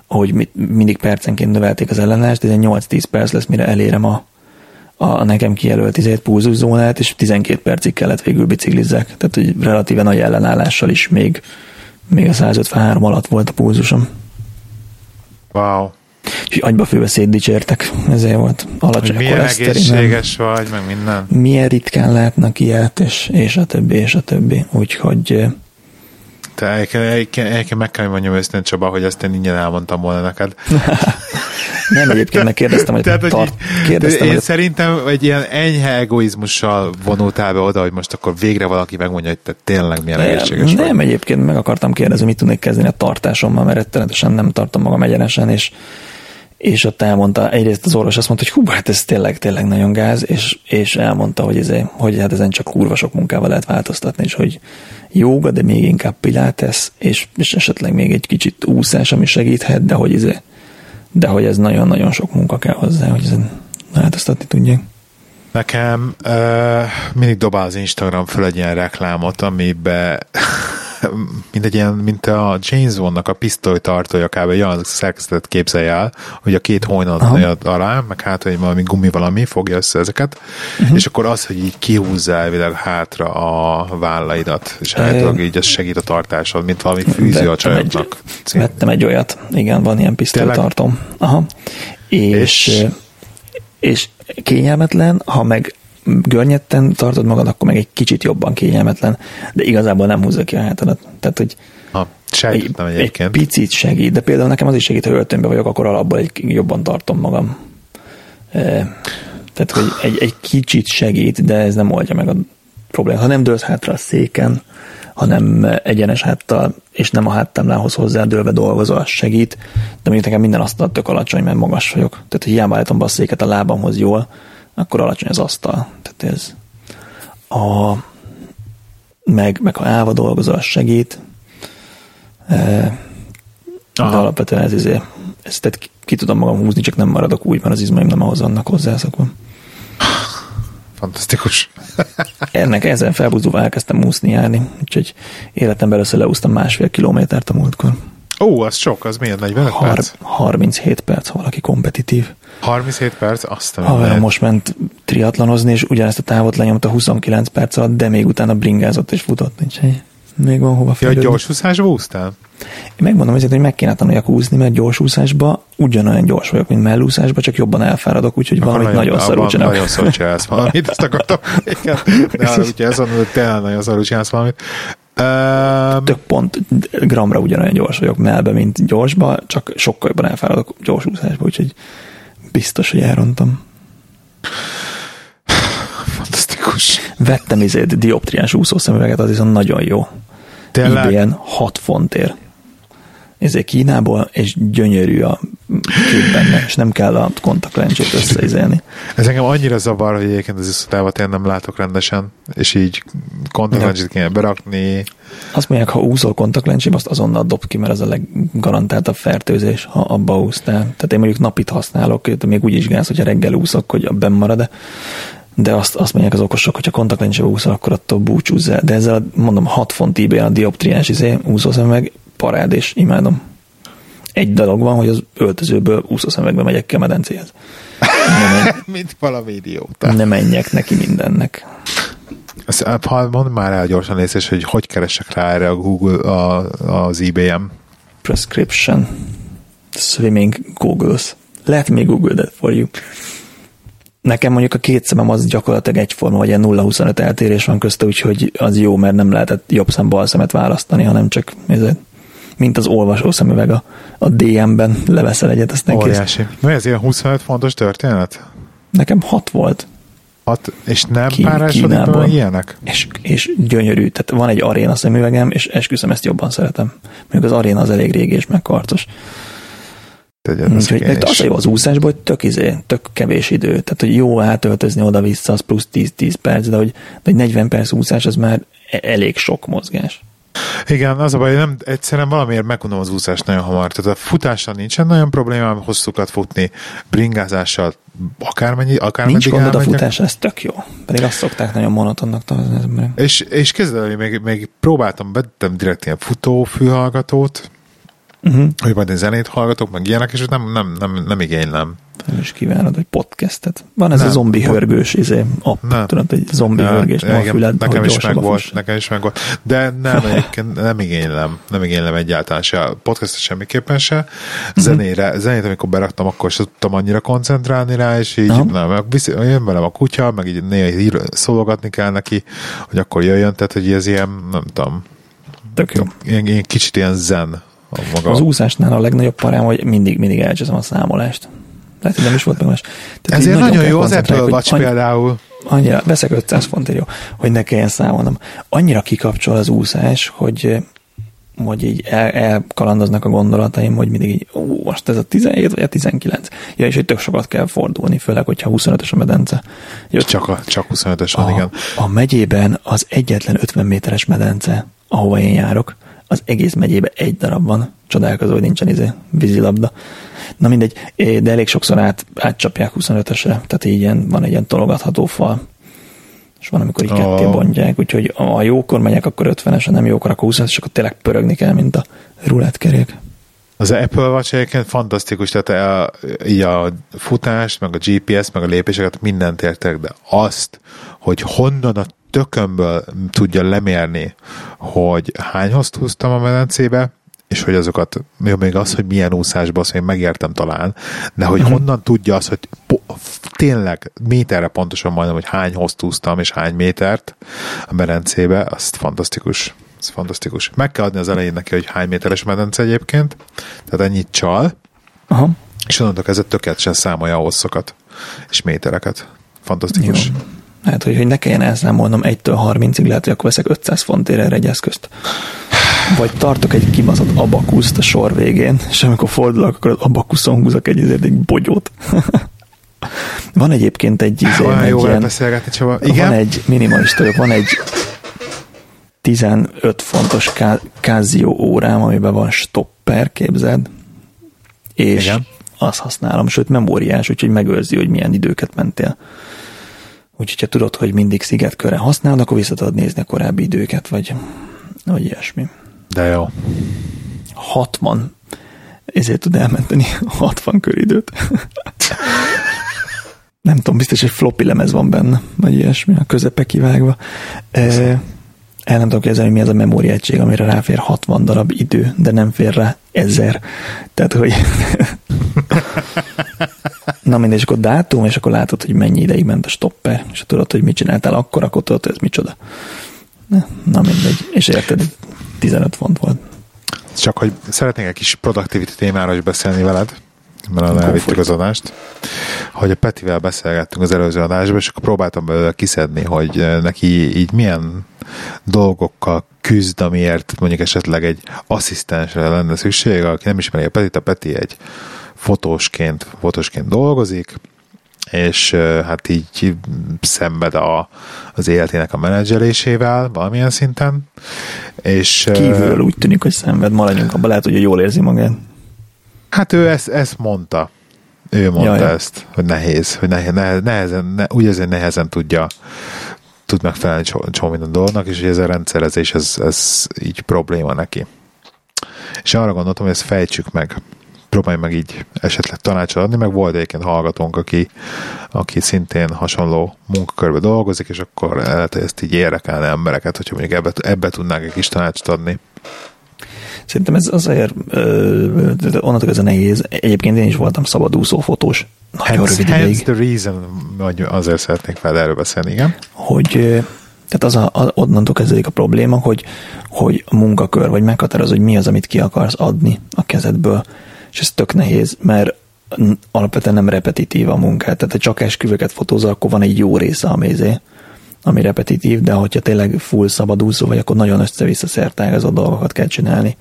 S1: ahogy mindig percenként növelték az ellenállást, ez egy 8-10 perc lesz, mire elérem a, a nekem kijelölt izét pulzuszónát, és 12 percig kellett végül biciklizzek. Tehát, hogy relatíve nagy ellenállással is még, még a 153 alatt volt a pulzusom.
S2: Wow.
S1: És agyba főve szétdicsértek, ezért volt alacsony
S2: Milyen egészséges vagy, meg minden.
S1: Milyen ritkán látnak ilyet, és, és a többi, és a többi. Úgyhogy
S2: te egyébként meg kell mondjam őszintén, Csaba, hogy ezt én ingyen elmondtam volna neked.
S1: Nem, egyébként megkérdeztem, hogy, Tehát, tart, kérdeztem,
S2: én
S1: hogy
S2: szerintem egy ilyen enyhe egoizmussal vonultál be oda, hogy most akkor végre valaki megmondja, hogy te tényleg milyen egészséges
S1: Nem, vagy. egyébként meg akartam kérdezni, mit tudnék kezdeni a tartásommal, mert rettenetesen nem tartom magam egyenesen, és és ott elmondta, egyrészt az orvos azt mondta, hogy hú, hát ez tényleg, tényleg nagyon gáz, és, és elmondta, hogy, ezé, hogy hát ezen csak kurva sok munkával lehet változtatni, és hogy jóga, de még inkább pilates, és, és esetleg még egy kicsit úszás, ami segíthet, de hogy, ezé, de hogy ez nagyon-nagyon sok munka kell hozzá, hogy ezen változtatni tudják.
S2: Nekem uh, mindig dobál az Instagram föl egy ilyen reklámot, amiben mint egy ilyen, mint a James Bondnak a pisztoly tartója kb. olyan szerkezetet képzelje el, hogy a két hojnal alá, meg hát, hogy valami gumi valami fogja össze ezeket, uh-huh. és akkor az, hogy így kihúzza elvileg hátra a vállaidat, és hát így ez segít a tartásod, mint valami fűző a csajoknak.
S1: Vettem egy olyat, igen, van ilyen pisztolytartom. Aha. És, és, és kényelmetlen, ha meg görnyetten tartod magad, akkor meg egy kicsit jobban kényelmetlen, de igazából nem húzza ki a hátadat. Tehát, hogy
S2: ha, egy,
S1: egy picit segít, de például nekem az is segít, ha öltönybe vagyok, akkor alapból egy, jobban tartom magam. E, tehát, hogy egy, egy kicsit segít, de ez nem oldja meg a problémát. Ha nem dőlsz hátra a széken, hanem egyenes háttal, és nem a háttámlához hozzádőlve dolgozol, az segít, de mondjuk nekem minden asztal tök alacsony, mert magas vagyok. Tehát, hogy hiába állítom be a széket a lábamhoz jól, akkor alacsony az asztal. Tehát ez a, meg, meg ha állva dolgozol, az segít. E, de alapvetően ez, ez, ez tehát ki tudom magam húzni, csak nem maradok úgy, mert az izmaim nem ahhoz vannak hozzászokva.
S2: Fantasztikus.
S1: Ennek ezen felbúzóval elkezdtem úszni járni, úgyhogy életemben először leúztam másfél kilométert a múltkor.
S2: Ó, az sok, az milyen 45 Har- perc?
S1: 37 perc, ha valaki kompetitív.
S2: 37 perc, azt
S1: a Olyan most ment triatlonozni, és ugyanezt a távot lenyomta 29 perc alatt, de még utána bringázott és futott, úgyhogy még van hova
S2: fejlődni. Ja, gyors úszásba úsztál?
S1: Én megmondom ezért, hogy meg kéne tanuljak úszni, mert gyors úszásba ugyanolyan gyors vagyok, mint mellúszásba, csak jobban elfáradok, úgyhogy Akkor valamit nagyon, nagyon szarul csinálok.
S2: Nagyon szarul csinálsz valamit, ezt akartam. Igen. De ugye ez van, hogy tényleg nagyon szarul csinálsz valamit.
S1: Um, Tök pont gramra ugyanolyan gyors vagyok melbe, mint gyorsba, csak sokkal jobban elfáradok gyors úszásba, úgyhogy biztos, hogy elrontam.
S2: Fantasztikus.
S1: Vettem izét dioptriás úszószemüveget, az viszont nagyon jó. Tényleg? ebay 6 fontért ezért Kínából, és gyönyörű a kép benne, és nem kell a kontaktlencsét összeizélni.
S2: Ez engem annyira zavar, hogy egyébként az iszotában én nem látok rendesen, és így kontaktlencsét kéne berakni.
S1: Azt mondják, ha úszol kontaktlencsébe, azt azonnal dob ki, mert az a leggarantáltabb fertőzés, ha abba úsztál. Tehát én mondjuk napit használok, de még úgy is gáz, hogyha reggel úszok, hogy benn marad, de de azt, azt mondják az okosok, hogy ha kontaktlencsébe úszol, akkor attól búcsúzz el. De ezzel mondom, 6 font ebay a dioptriás izé, úszószemüveg, parád, és imádom. Egy dolog van, hogy az öltözőből úszószemekbe megyek ki a medencéhez.
S2: Mint valami idióta.
S1: Ne menjek neki mindennek.
S2: Azt, ha mondd már el gyorsan és hogy hogy keresek rá erre a Google, a, az IBM.
S1: Prescription. Swimming Googles. Let me Google that for you. Nekem mondjuk a két szemem az gyakorlatilag egyforma, vagy ilyen 0-25 eltérés van közte, úgyhogy az jó, mert nem lehetett jobb szem, bal szemet választani, hanem csak ezért mint az olvasó szemüveg a, a DM-ben leveszel egyet, azt neki.
S2: Óriási. Mi ez ilyen 25 fontos történet?
S1: Nekem 6 volt.
S2: Hat, és nem Kín, párásodik be ilyenek?
S1: És, és gyönyörű. Tehát van egy aréna szemüvegem, és esküszöm, ezt jobban szeretem. Még az aréna az elég régi és megkartos. Úgyhogy az a jó az úszásban, hogy tök, izé, tök kevés idő. Tehát, hogy jó átöltözni oda-vissza, az plusz 10-10 perc, de hogy, de hogy 40 perc úszás, az már e- elég sok mozgás.
S2: Igen, az a baj, nem, egyszerűen valamiért megunom az úszást nagyon hamar. Tehát a futással nincsen nagyon problémám, hosszúkat futni, bringázással akármennyi, akármennyi
S1: Nincs gondod a futás, ez tök jó. Pedig azt szokták nagyon monotonnak emberek.
S2: És, és kezdve, még, még próbáltam, vettem direkt ilyen futófülhallgatót, uh-huh. hogy majd én zenét hallgatok, meg ilyenek, és nem, nem, nem, nem igénylem.
S1: Nem is kívánod, hogy podcastet. Van ez nem, a zombi hörgős izé, app, nem. tudod, egy zombi nem, hörgés, nem a füled,
S2: nekem is meg volt, nekem is meg volt. De nem, egyébként nem igénylem, nem igénylem egyáltalán se. Podcastet semmiképpen se. Mhm. Zenére, zenét, amikor beraktam, akkor sem tudtam annyira koncentrálni rá, és így uh-huh. nem, viszi, jön velem a kutya, meg így néha szólogatni kell neki, hogy akkor jöjjön, tehát hogy ez ilyen, nem tudom,
S1: Tök jó.
S2: Ilyen, ilyen kicsit ilyen zen
S1: a maga. Az úszásnál a legnagyobb parám, hogy mindig, mindig elcseszem a számolást. Tehát nem is volt meg más.
S2: Tehát Ezért nagyon, nagyon jó az Apple Watch annyi, például.
S1: Annyira, veszek 500 fontért jó, hogy ne kelljen számolnom. Annyira kikapcsol az úszás, hogy hogy így el, elkalandoznak a gondolataim, hogy mindig így, ó, most ez a 17 vagy a 19. Ja, és hogy tök sokat kell fordulni, főleg, hogyha 25-ös a medence.
S2: Jött, csak, a, csak 25-ös van, igen.
S1: A megyében az egyetlen 50 méteres medence, ahova én járok, az egész megyében egy darab van. Csodálkozó, hogy nincsen izé vízilabda. Na mindegy, de elég sokszor át, átcsapják 25-ösre, tehát így ilyen, van egy ilyen tologatható fal, és van, amikor így oh. ketté bontják, úgyhogy ha jókor megyek, akkor 50-es, ha nem jókor, akkor 20 és akkor tényleg pörögni kell, mint a rulettkerék.
S2: Az Apple Watch egyébként fantasztikus, tehát a, így a futást, meg a GPS, meg a lépéseket mindent értek, de azt, hogy honnan a tökömből tudja lemérni, hogy hány hozt húztam a medencébe, és hogy azokat, jó, még az, hogy milyen úszásban, azt én megértem talán, de hogy uh-huh. honnan tudja az, hogy po- tényleg méterre pontosan majdnem, hogy hány hozt úsztam, és hány métert a medencébe, azt fantasztikus. Ez fantasztikus. Meg kell adni az elején neki, hogy hány méteres medence egyébként, tehát ennyit csal, uh-huh. és onnantól kezdve tökéletesen számolja a hosszokat és métereket. Fantasztikus. Jó.
S1: Hát, hogy, hogy ne kelljen elszámolnom 1-től 30-ig, lehet, hogy akkor veszek 500 fontért erre egy eszközt. Vagy tartok egy kibaszott abakuszt a sor végén, és amikor fordulok, akkor az abakuszon húzok egy, egy bogyót. van egyébként egy, izé,
S2: egy jó ilyen, beszélgetni, Csaba.
S1: Igen? Van egy minimalista, van egy 15 fontos Casio órám, amiben van stopper, képzeld, és Igen. azt használom, sőt memóriás, úgyhogy megőrzi, hogy milyen időket mentél. Úgyhogy ha tudod, hogy mindig szigetkörre használod, akkor vissza tudod nézni a korábbi időket, vagy, vagy ilyesmi.
S2: De jó.
S1: 60. Ezért tud elmenteni 60 köridőt. nem tudom, biztos egy floppy lemez van benne, vagy ilyesmi, a közepe kivágva. E, el nem tudom képzelni, mi az a memóriegység, amire ráfér 60 darab idő, de nem fér rá ezer. Tehát, hogy Na mindegy, és akkor dátum, és akkor látod, hogy mennyi ideig ment a stopper, és tudod, hogy mit csináltál akkor, akkor tudod, hogy ez micsoda. Na mindegy, és érted, 15 font volt.
S2: Csak, hogy szeretnék egy kis productivity témára is beszélni veled, mert elvittük az adást, hogy a Petivel beszélgettünk az előző adásban, és akkor próbáltam belőle kiszedni, hogy neki így milyen dolgokkal küzd, amiért mondjuk esetleg egy asszisztensre lenne szüksége, aki nem ismeri a Petit, a Peti egy fotósként, fotósként dolgozik, és hát így szenved a, az életének a menedzselésével valamilyen szinten. És,
S1: Kívülről úgy tűnik, hogy szenved, maradjunk abban, lehet, hogy jól érzi magát.
S2: Hát ő ezt, ezt mondta. Ő mondta Jaj. ezt, hogy nehéz, hogy nehéz, nehezen, ne, úgy azért nehezen tudja tud megfelelni csomó minden dolognak, és hogy ez a rendszerezés, ez, ez így probléma neki. És arra gondoltam, hogy ezt fejtsük meg próbálj meg így esetleg tanácsot adni, meg volt egyébként hallgatónk, aki, aki szintén hasonló munkakörbe dolgozik, és akkor lehet, hogy ezt így érdekelne embereket, hogyha mondjuk ebbe, ebbe tudnánk egy kis tanácsot adni.
S1: Szerintem ez azért, onnantól ez a nehéz. Egyébként én is voltam szabadúszó fotós.
S2: Nagyon hence, rövid hence the reason, hogy azért szeretnék fel erről beszélni, igen.
S1: Hogy tehát az a, a, onnantól kezdődik a probléma, hogy, hogy a munkakör, vagy meghatároz, hogy mi az, amit ki akarsz adni a kezedből és ez tök nehéz, mert alapvetően nem repetitív a munkát, tehát ha csak esküvőket fotózol, akkor van egy jó része, ami, izé, ami repetitív, de hogyha tényleg full szabadúszó vagy, akkor nagyon össze-vissza szertágazó dolgokat kell csinálni.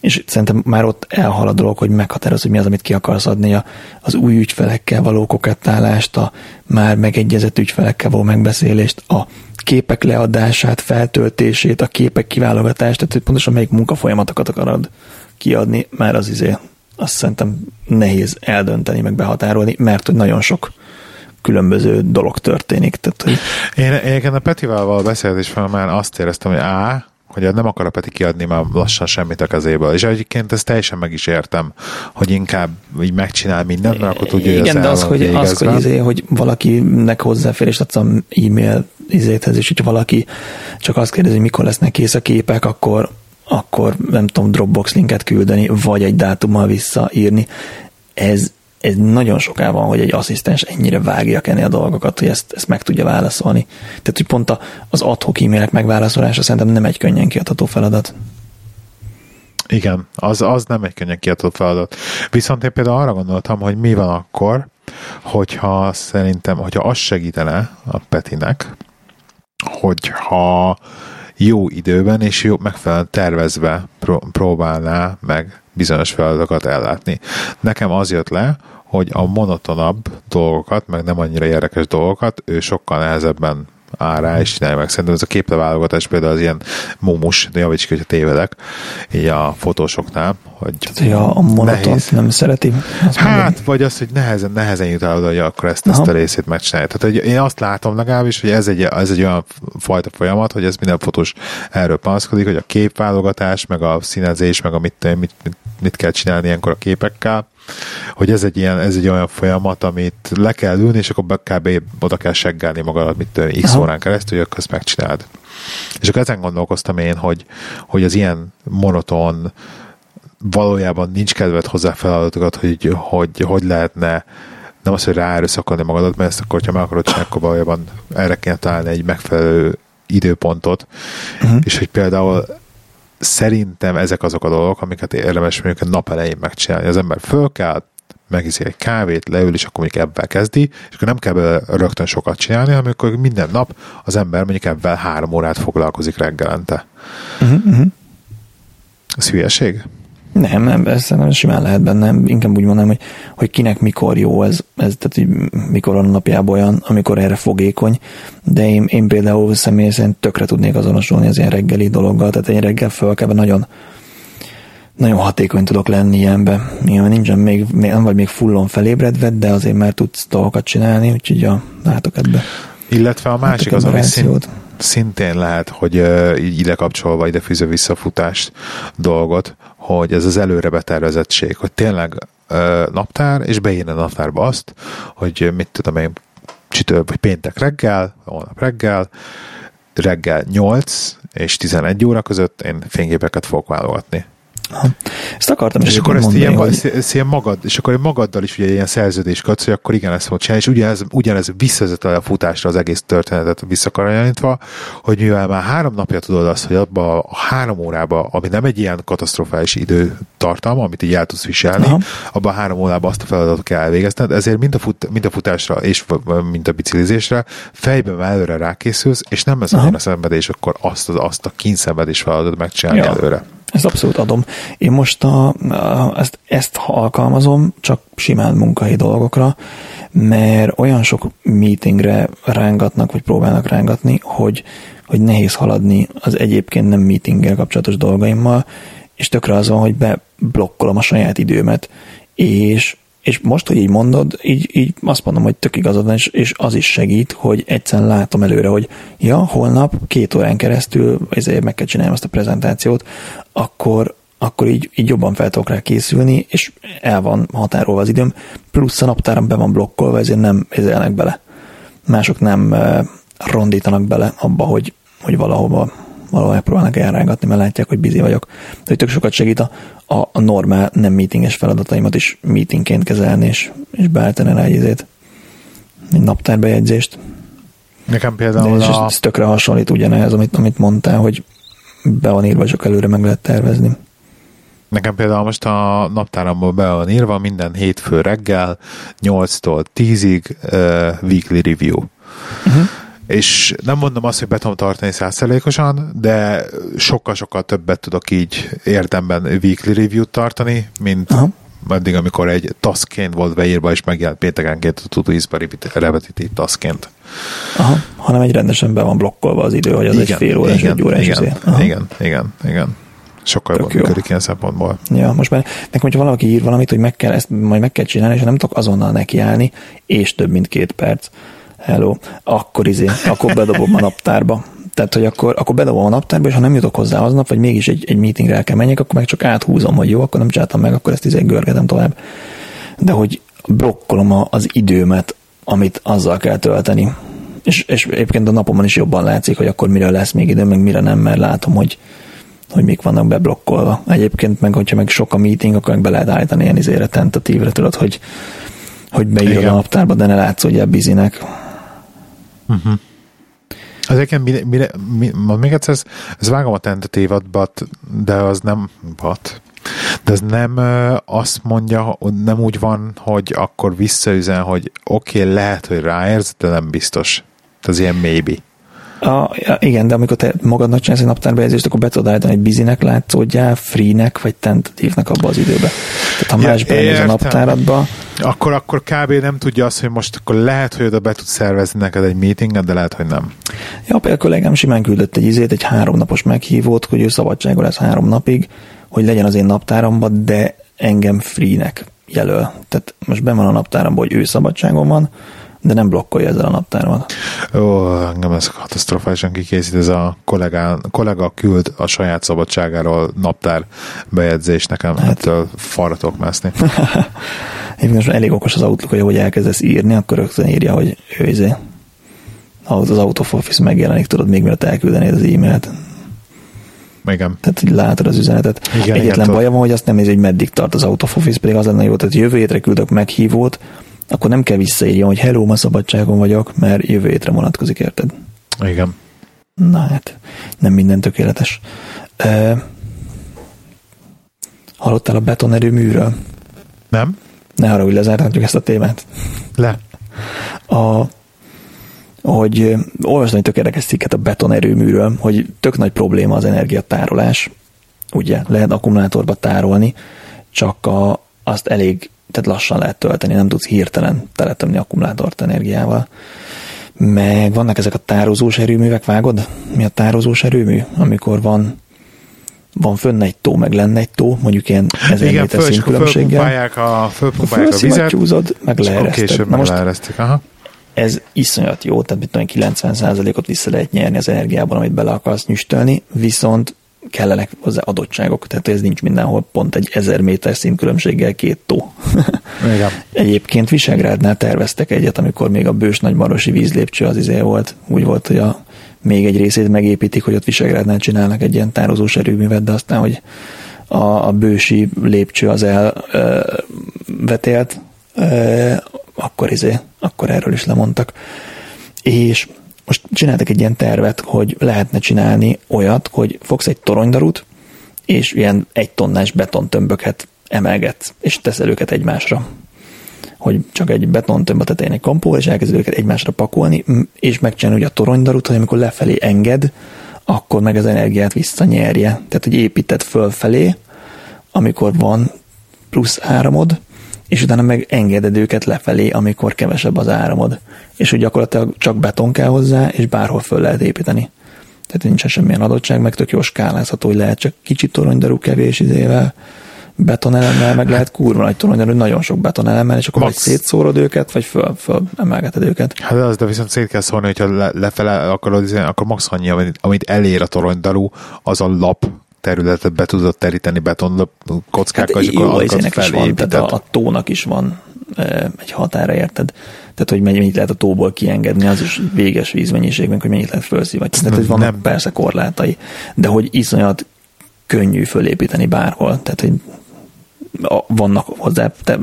S1: és szerintem már ott elhal a dolog, hogy meghatároz, hogy mi az, amit ki akarsz adni, a, az új ügyfelekkel való kokettálást, a már megegyezett ügyfelekkel való megbeszélést, a képek leadását, feltöltését, a képek kiválogatást, tehát hogy pontosan melyik munkafolyamatokat akarod kiadni, már az izé, azt szerintem nehéz eldönteni, meg behatárolni, mert hogy nagyon sok különböző dolog történik. Tehát, hogy...
S2: Én egyébként a Petival beszélgetés már azt éreztem, hogy á, hogy nem akar a Peti kiadni már lassan semmit a kezéből. És egyébként ezt teljesen meg is értem, hogy inkább így megcsinál mindent, mert akkor tudja,
S1: hogy Igen, de az, hogy, az, hogy, izé, hogy valakinek hozzáférést adsz e-mail izéthez, és hogyha valaki csak azt kérdezi, hogy mikor lesznek kész a képek, akkor, akkor nem tudom, Dropbox linket küldeni, vagy egy dátummal visszaírni. Ez, ez nagyon soká van, hogy egy asszisztens ennyire vágja kenni a dolgokat, hogy ezt, ezt meg tudja válaszolni. Tehát, hogy pont az adhok e-mailek megválaszolása szerintem nem egy könnyen kiadható feladat.
S2: Igen, az, az nem egy könnyen kiadható feladat. Viszont én például arra gondoltam, hogy mi van akkor, hogyha szerintem, hogyha az segítene a Petinek, hogyha jó időben és jó megfelelően tervezve pró- próbálná meg bizonyos feladatokat ellátni. Nekem az jött le, hogy a monotonabb dolgokat, meg nem annyira érdekes dolgokat ő sokkal nehezebben áll rá, és csinálja meg. Szerintem ez a képleválogatás például az ilyen mumus, de javíts ki, hogyha tévedek, így a fotósoknál, hogy
S1: Tehát, a, a monoton nem szereti.
S2: Hát, mondani. vagy az, hogy nehezen, nehezen jut el oda, hogy akkor ezt, ezt a részét megcsinálja. Tehát, hogy én azt látom legalábbis, hogy ez egy, ez egy olyan fajta folyamat, hogy ez minden fotós erről panaszkodik, hogy a képválogatás, meg a színezés, meg a mit, mit, mit, mit kell csinálni ilyenkor a képekkel, hogy ez egy, ilyen, ez egy olyan folyamat, amit le kell ülni, és akkor kb. oda kell seggelni magadat, mit x Aha. órán keresztül, hogy ezt megcsináld. És akkor ezen gondolkoztam én, hogy, hogy az ilyen monoton, valójában nincs kedved hozzá feladatokat, hogy, hogy hogy lehetne nem az, hogy ráerőszakolni magadat, mert ezt akkor, ha meg akarod csinálni, akkor valójában erre kéne találni egy megfelelő időpontot, uh-huh. és hogy például szerintem ezek azok a dolgok, amiket érdemes mondjuk a nap elején megcsinálni. Az ember föl kell, megiszik egy kávét, leül, és akkor mondjuk ebben kezdi, és akkor nem kell rögtön sokat csinálni, hanem amikor minden nap az ember mondjuk ebben három órát foglalkozik reggelente. Uh-huh. Ez hülyeség?
S1: Nem, nem, ez nem simán lehet benne, inkább úgy mondanám, hogy, hogy kinek mikor jó ez, ez tehát hogy mikor a napjában olyan, amikor erre fogékony, de én, én például személy szerint tökre tudnék azonosulni az ilyen reggeli dologgal, tehát egy reggel föl kell, nagyon nagyon hatékony tudok lenni ilyenbe. Nyilván nincsen még, nem vagy még fullon felébredve, de azért már tudsz dolgokat csinálni, úgyhogy ja, látok ebbe.
S2: Illetve a másik az, ami szint, szintén lehet, hogy uh, így ide kapcsolva, ide fűző visszafutást dolgot, hogy ez az előre betervezettség, hogy tényleg uh, naptár, és beírni a naptárba azt, hogy mit tudom én, csütör, vagy péntek reggel, holnap reggel, reggel 8 és 11 óra között én fényképeket fogok válogatni.
S1: Aha. Ezt akartam
S2: és akkor ezt mondani, ilyen, hogy... ezt ilyen magad, és akkor magaddal is ugye ilyen szerződés kötsz, hogy akkor igen, ezt fogod csinálni, és ugyanez, ugyanez visszazet a futásra az egész történetet visszakarajánítva, hogy mivel már három napja tudod azt, hogy abban a három órába, ami nem egy ilyen katasztrofális időtartalma, amit így el tudsz viselni, Aha. abban a három órában azt a feladatot kell elvégezned, ezért mind a, fut, mind a futásra és mind a biciklizésre fejben előre rákészülsz, és nem lesz olyan a szenvedés, akkor azt, az, azt a kínszenvedés feladatot megcsinálni ja. előre.
S1: Ezt abszolút adom. Én most a, ezt, ezt alkalmazom csak simán munkai dolgokra, mert olyan sok meetingre rángatnak, vagy próbálnak rángatni, hogy, hogy nehéz haladni az egyébként nem meetinggel kapcsolatos dolgaimmal, és tökre az van, hogy beblokkolom a saját időmet, és és most, hogy így mondod, így, így azt mondom, hogy tök igazad van, és, és az is segít, hogy egyszerűen látom előre, hogy ja, holnap két órán keresztül ezért meg kell csinálni azt a prezentációt, akkor, akkor így, így jobban fel tudok rá készülni, és el van határolva az időm, plusz a naptáram be van blokkolva, ezért nem ezelnek bele. Mások nem rondítanak bele abba, hogy, hogy valahova valahol megpróbálnak elrángatni, mert látják, hogy bizi vagyok. De hogy tök sokat segít a, a, a normál, nem meetinges feladataimat is meetingként kezelni, és, és beállítani rá egy egy naptárbejegyzést.
S2: Nekem például
S1: De, a... ez tökre hasonlít ugyanehhez, amit, amit mondtál, hogy be van írva, csak előre meg lehet tervezni.
S2: Nekem például most a naptáramból be van írva minden hétfő reggel 8-tól 10-ig uh, weekly review. Uh-huh és nem mondom azt, hogy be tudom tartani százszerékosan, de sokkal-sokkal többet tudok így érdemben weekly review-t tartani, mint Aha. eddig, amikor egy taskként volt beírva, és megjelent péntekenként a Todoist-ba repetitív taskként.
S1: Aha, hanem egy rendesen be van blokkolva az idő, hogy az igen, egy fél órás,
S2: igen,
S1: egy órás
S2: igen, igen, igen, igen, igen. Sokkal jobban működik ilyen szempontból.
S1: Ja, most már nekem, hogyha valaki ír valamit, hogy meg kell ezt, majd meg kell csinálni, és nem tudok azonnal nekiállni, és több mint két perc, hello, akkor izé, akkor bedobom a naptárba. Tehát, hogy akkor, akkor bedobom a naptárba, és ha nem jutok hozzá aznap, vagy mégis egy, egy meetingre el kell menjek, akkor meg csak áthúzom, hogy jó, akkor nem csináltam meg, akkor ezt izé görgetem tovább. De hogy blokkolom az időmet, amit azzal kell tölteni. És, és egyébként a napomon is jobban látszik, hogy akkor mire lesz még idő, meg mire nem, mert látom, hogy, hogy mik vannak beblokkolva. Egyébként meg, hogyha meg sok a meeting, akkor meg be lehet állítani ilyen izére tentatívre, tudod, hogy, hogy beírod a naptárba, de ne látsz, hogy bizinek.
S2: Uh-huh. Ezeken mire, mire, mi, még egyszer, ez, ez vágom a tentatívat, but, de az nem, but, de ez nem azt mondja, nem úgy van, hogy akkor visszaüzen, hogy oké, okay, lehet, hogy ráérsz, de nem biztos. Ez ilyen maybe.
S1: A, igen, de amikor te magadnak csinálsz egy naptárbejegyzést, akkor be tudod állítani, hogy bizinek látszódjál, free-nek, vagy tentatívnek abba az időbe. Tehát ha ja, más benéz a naptáradba,
S2: akkor, akkor kb. nem tudja azt, hogy most akkor lehet, hogy oda be tud szervezni neked egy meetinget, de lehet, hogy nem.
S1: Ja, például kollégám simán küldött egy izét, egy háromnapos meghívót, hogy ő szabadságon lesz három napig, hogy legyen az én naptáramban, de engem free-nek jelöl. Tehát most ben van a naptáramban, hogy ő szabadságon van, de nem blokkolja ezzel a naptáromat.
S2: Ó, engem ez katasztrofálisan kikészít, ez a kollégá, kollega küld a saját szabadságáról naptár bejegyzés nekem, hát. ettől faratok mászni.
S1: Én most elég okos az Outlook, hogy ahogy elkezdesz írni, akkor rögtön írja, hogy ő izé, az out of office megjelenik, tudod, még mielőtt elküldenéd az e-mailt.
S2: Igen.
S1: Tehát, hogy látod az üzenetet. Igen, Egyetlen igen, baja van, hogy azt nem nézi, hogy meddig tart az out of office, pedig az lenne jó, tehát jövő hétre küldök meghívót, akkor nem kell visszaírjam, hogy hello, ma szabadságon vagyok, mert jövő hétre vonatkozik, érted?
S2: Igen.
S1: Na hát, nem minden tökéletes. Uh, hallottál a betonerőműről?
S2: Nem.
S1: Ne hogy lezárhatjuk ezt a témát.
S2: Le.
S1: A, hogy olvastam egy tök érdekes cikket a betonerőműről, hogy tök nagy probléma az energiatárolás. Ugye, lehet akkumulátorba tárolni, csak a, azt elég tehát lassan lehet tölteni, nem tudsz hirtelen teletemni akkumulátort energiával. Meg vannak ezek a tározós erőművek, vágod? Mi a tározós erőmű? Amikor van fönn egy tó, meg lenne egy tó, mondjuk ilyen ezer
S2: Igen, méter
S1: színkülönbséggel.
S2: a, fölpumpálják a vizet,
S1: meg leereszted.
S2: Na most leeresztik, aha.
S1: Ez iszonyat jó, tehát mit tudom, 90%-ot vissza lehet nyerni az energiában, amit bele akarsz nyüstölni, viszont kellenek hozzá adottságok, tehát ez nincs mindenhol pont egy ezer méter színkülönbséggel két tó. Igen. Egyébként Visegrádnál terveztek egyet, amikor még a bős nagymarosi vízlépcső az izé volt. Úgy volt, hogy a még egy részét megépítik, hogy ott Visegrádnál csinálnak egy ilyen tározós erőművet, de aztán, hogy a, a bősi lépcső az elvetélt, akkor izé, akkor erről is lemondtak. És most csináltak egy ilyen tervet, hogy lehetne csinálni olyat, hogy fogsz egy toronydarut, és ilyen egy tonnás betontömböket emelgetsz, és teszel őket egymásra. Hogy csak egy betontömb a tetején egy kampó, és elkezded őket egymásra pakolni, és megcsinálni ugye a toronydarut, hogy amikor lefelé enged, akkor meg az energiát visszanyerje. Tehát, hogy építed fölfelé, amikor van plusz áramod, és utána meg engeded őket lefelé, amikor kevesebb az áramod. És hogy gyakorlatilag csak beton kell hozzá, és bárhol föl lehet építeni. Tehát nincsen semmilyen adottság, meg tök jó skálázható, hogy lehet csak kicsit toronydarú kevés izével, betonelemmel, meg lehet kurva nagy toronydarú, nagyon sok betonelemmel, és akkor Max. vagy szétszórod őket, vagy föl, föl emelgeted őket.
S2: Hát az, de viszont szét kell szórni, hogyha le, lefele akarod, akkor max annyi, amit, amit elér a toronydarú, az a lap területet be tudod teríteni beton kockákkal, hát és akkor azokat felépíted.
S1: a, a tónak is van e, egy határa, érted? Tehát, hogy mennyit lehet a tóból kiengedni, az is véges vízmennyiségben, hogy mennyit lehet felszívatni. Tehát, hogy vannak nem. persze korlátai, de hogy iszonyat könnyű fölépíteni bárhol. Tehát, hogy vannak hozzá te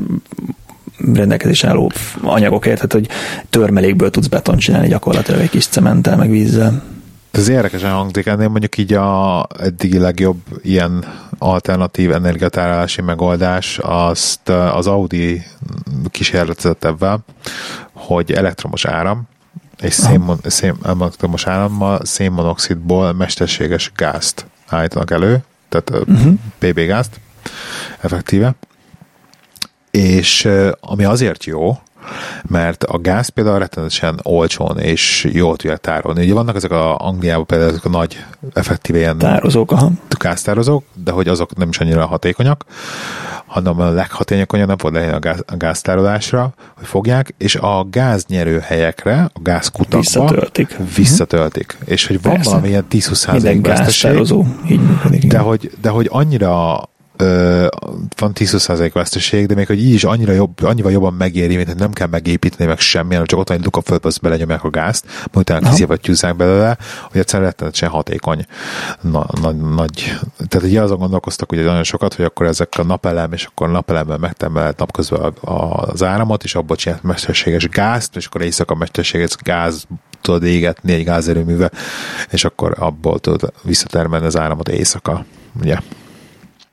S1: rendelkezés álló anyagok, érted, hogy törmelékből tudsz beton csinálni gyakorlatilag egy kis cementtel, meg vízzel.
S2: Ez érdekesen hangzik, ennél mondjuk így a eddigi legjobb ilyen alternatív energiatárolási megoldás azt az Audi kísérletezett ebben, hogy elektromos áram, és szénmon, szén, most állammal szénmonoxidból mesterséges gázt állítanak elő, tehát uh-huh. PB gázt, effektíve. És ami azért jó, mert a gáz például rettenetesen olcsón és jól tudja tárolni. Ugye vannak ezek a Angliában például ezek a nagy effektíve ilyen
S1: tározók, aha.
S2: gáztározók, de hogy azok nem is annyira hatékonyak, hanem a leghatékonyabb volt legyen a, gáz, a gáztárolásra, hogy fogják, és a gáznyerő helyekre, a gázkutakba
S1: visszatöltik.
S2: visszatöltik. Uh-huh. És hogy van Persze. valami ilyen 10-20%
S1: veszteség, így működik.
S2: De hogy, de hogy annyira van 10% veszteség, de még hogy így is annyira jobb, annyival jobban megéri, mint hogy nem kell megépíteni meg semmilyen, csak ott van egy luka földbe, azt belenyomják a gázt, majd utána kiszívattyúzzák belőle, hogy egyszerűen rettenetesen hatékony. Na, nagy, nagy, tehát ugye azon gondolkoztak ugye nagyon sokat, hogy akkor ezek a napelem, és akkor napelemmel megtermelhet napközben az áramot, és abból csinált mesterséges gázt, és akkor éjszaka mesterséges gáz tudod égetni egy gázerőművel, és akkor abból tudod visszatermelni az áramot éjszaka. Ugye?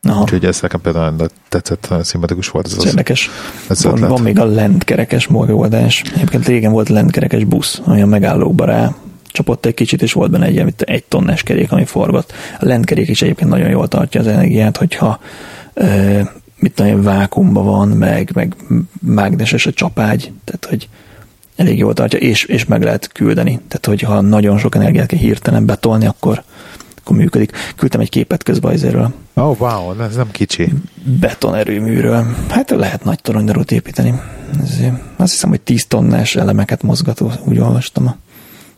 S2: Aha. Úgyhogy ez nekem például tetszett, szimpatikus volt. Ez,
S1: ez érdekes. Ez van, van, még a lentkerekes megoldás. Egyébként régen volt lentkerekes busz, ami a megállóba rá csapott egy kicsit, és volt benne egy, egy tonnás kerék, ami forgott. A lentkerék is egyébként nagyon jól tartja az energiát, hogyha e, mit tudom, vákumban van, meg, meg mágneses a csapágy, tehát hogy elég jól tartja, és, és meg lehet küldeni. Tehát, hogyha nagyon sok energiát kell hirtelen betolni, akkor, akkor működik. Küldtem egy képet közben
S2: Oh, wow, ez nem kicsi.
S1: Betonerőműről. Hát lehet nagy toronydarót építeni. Ez, azt hiszem, hogy 10 tonnás elemeket mozgató, úgy olvastam a,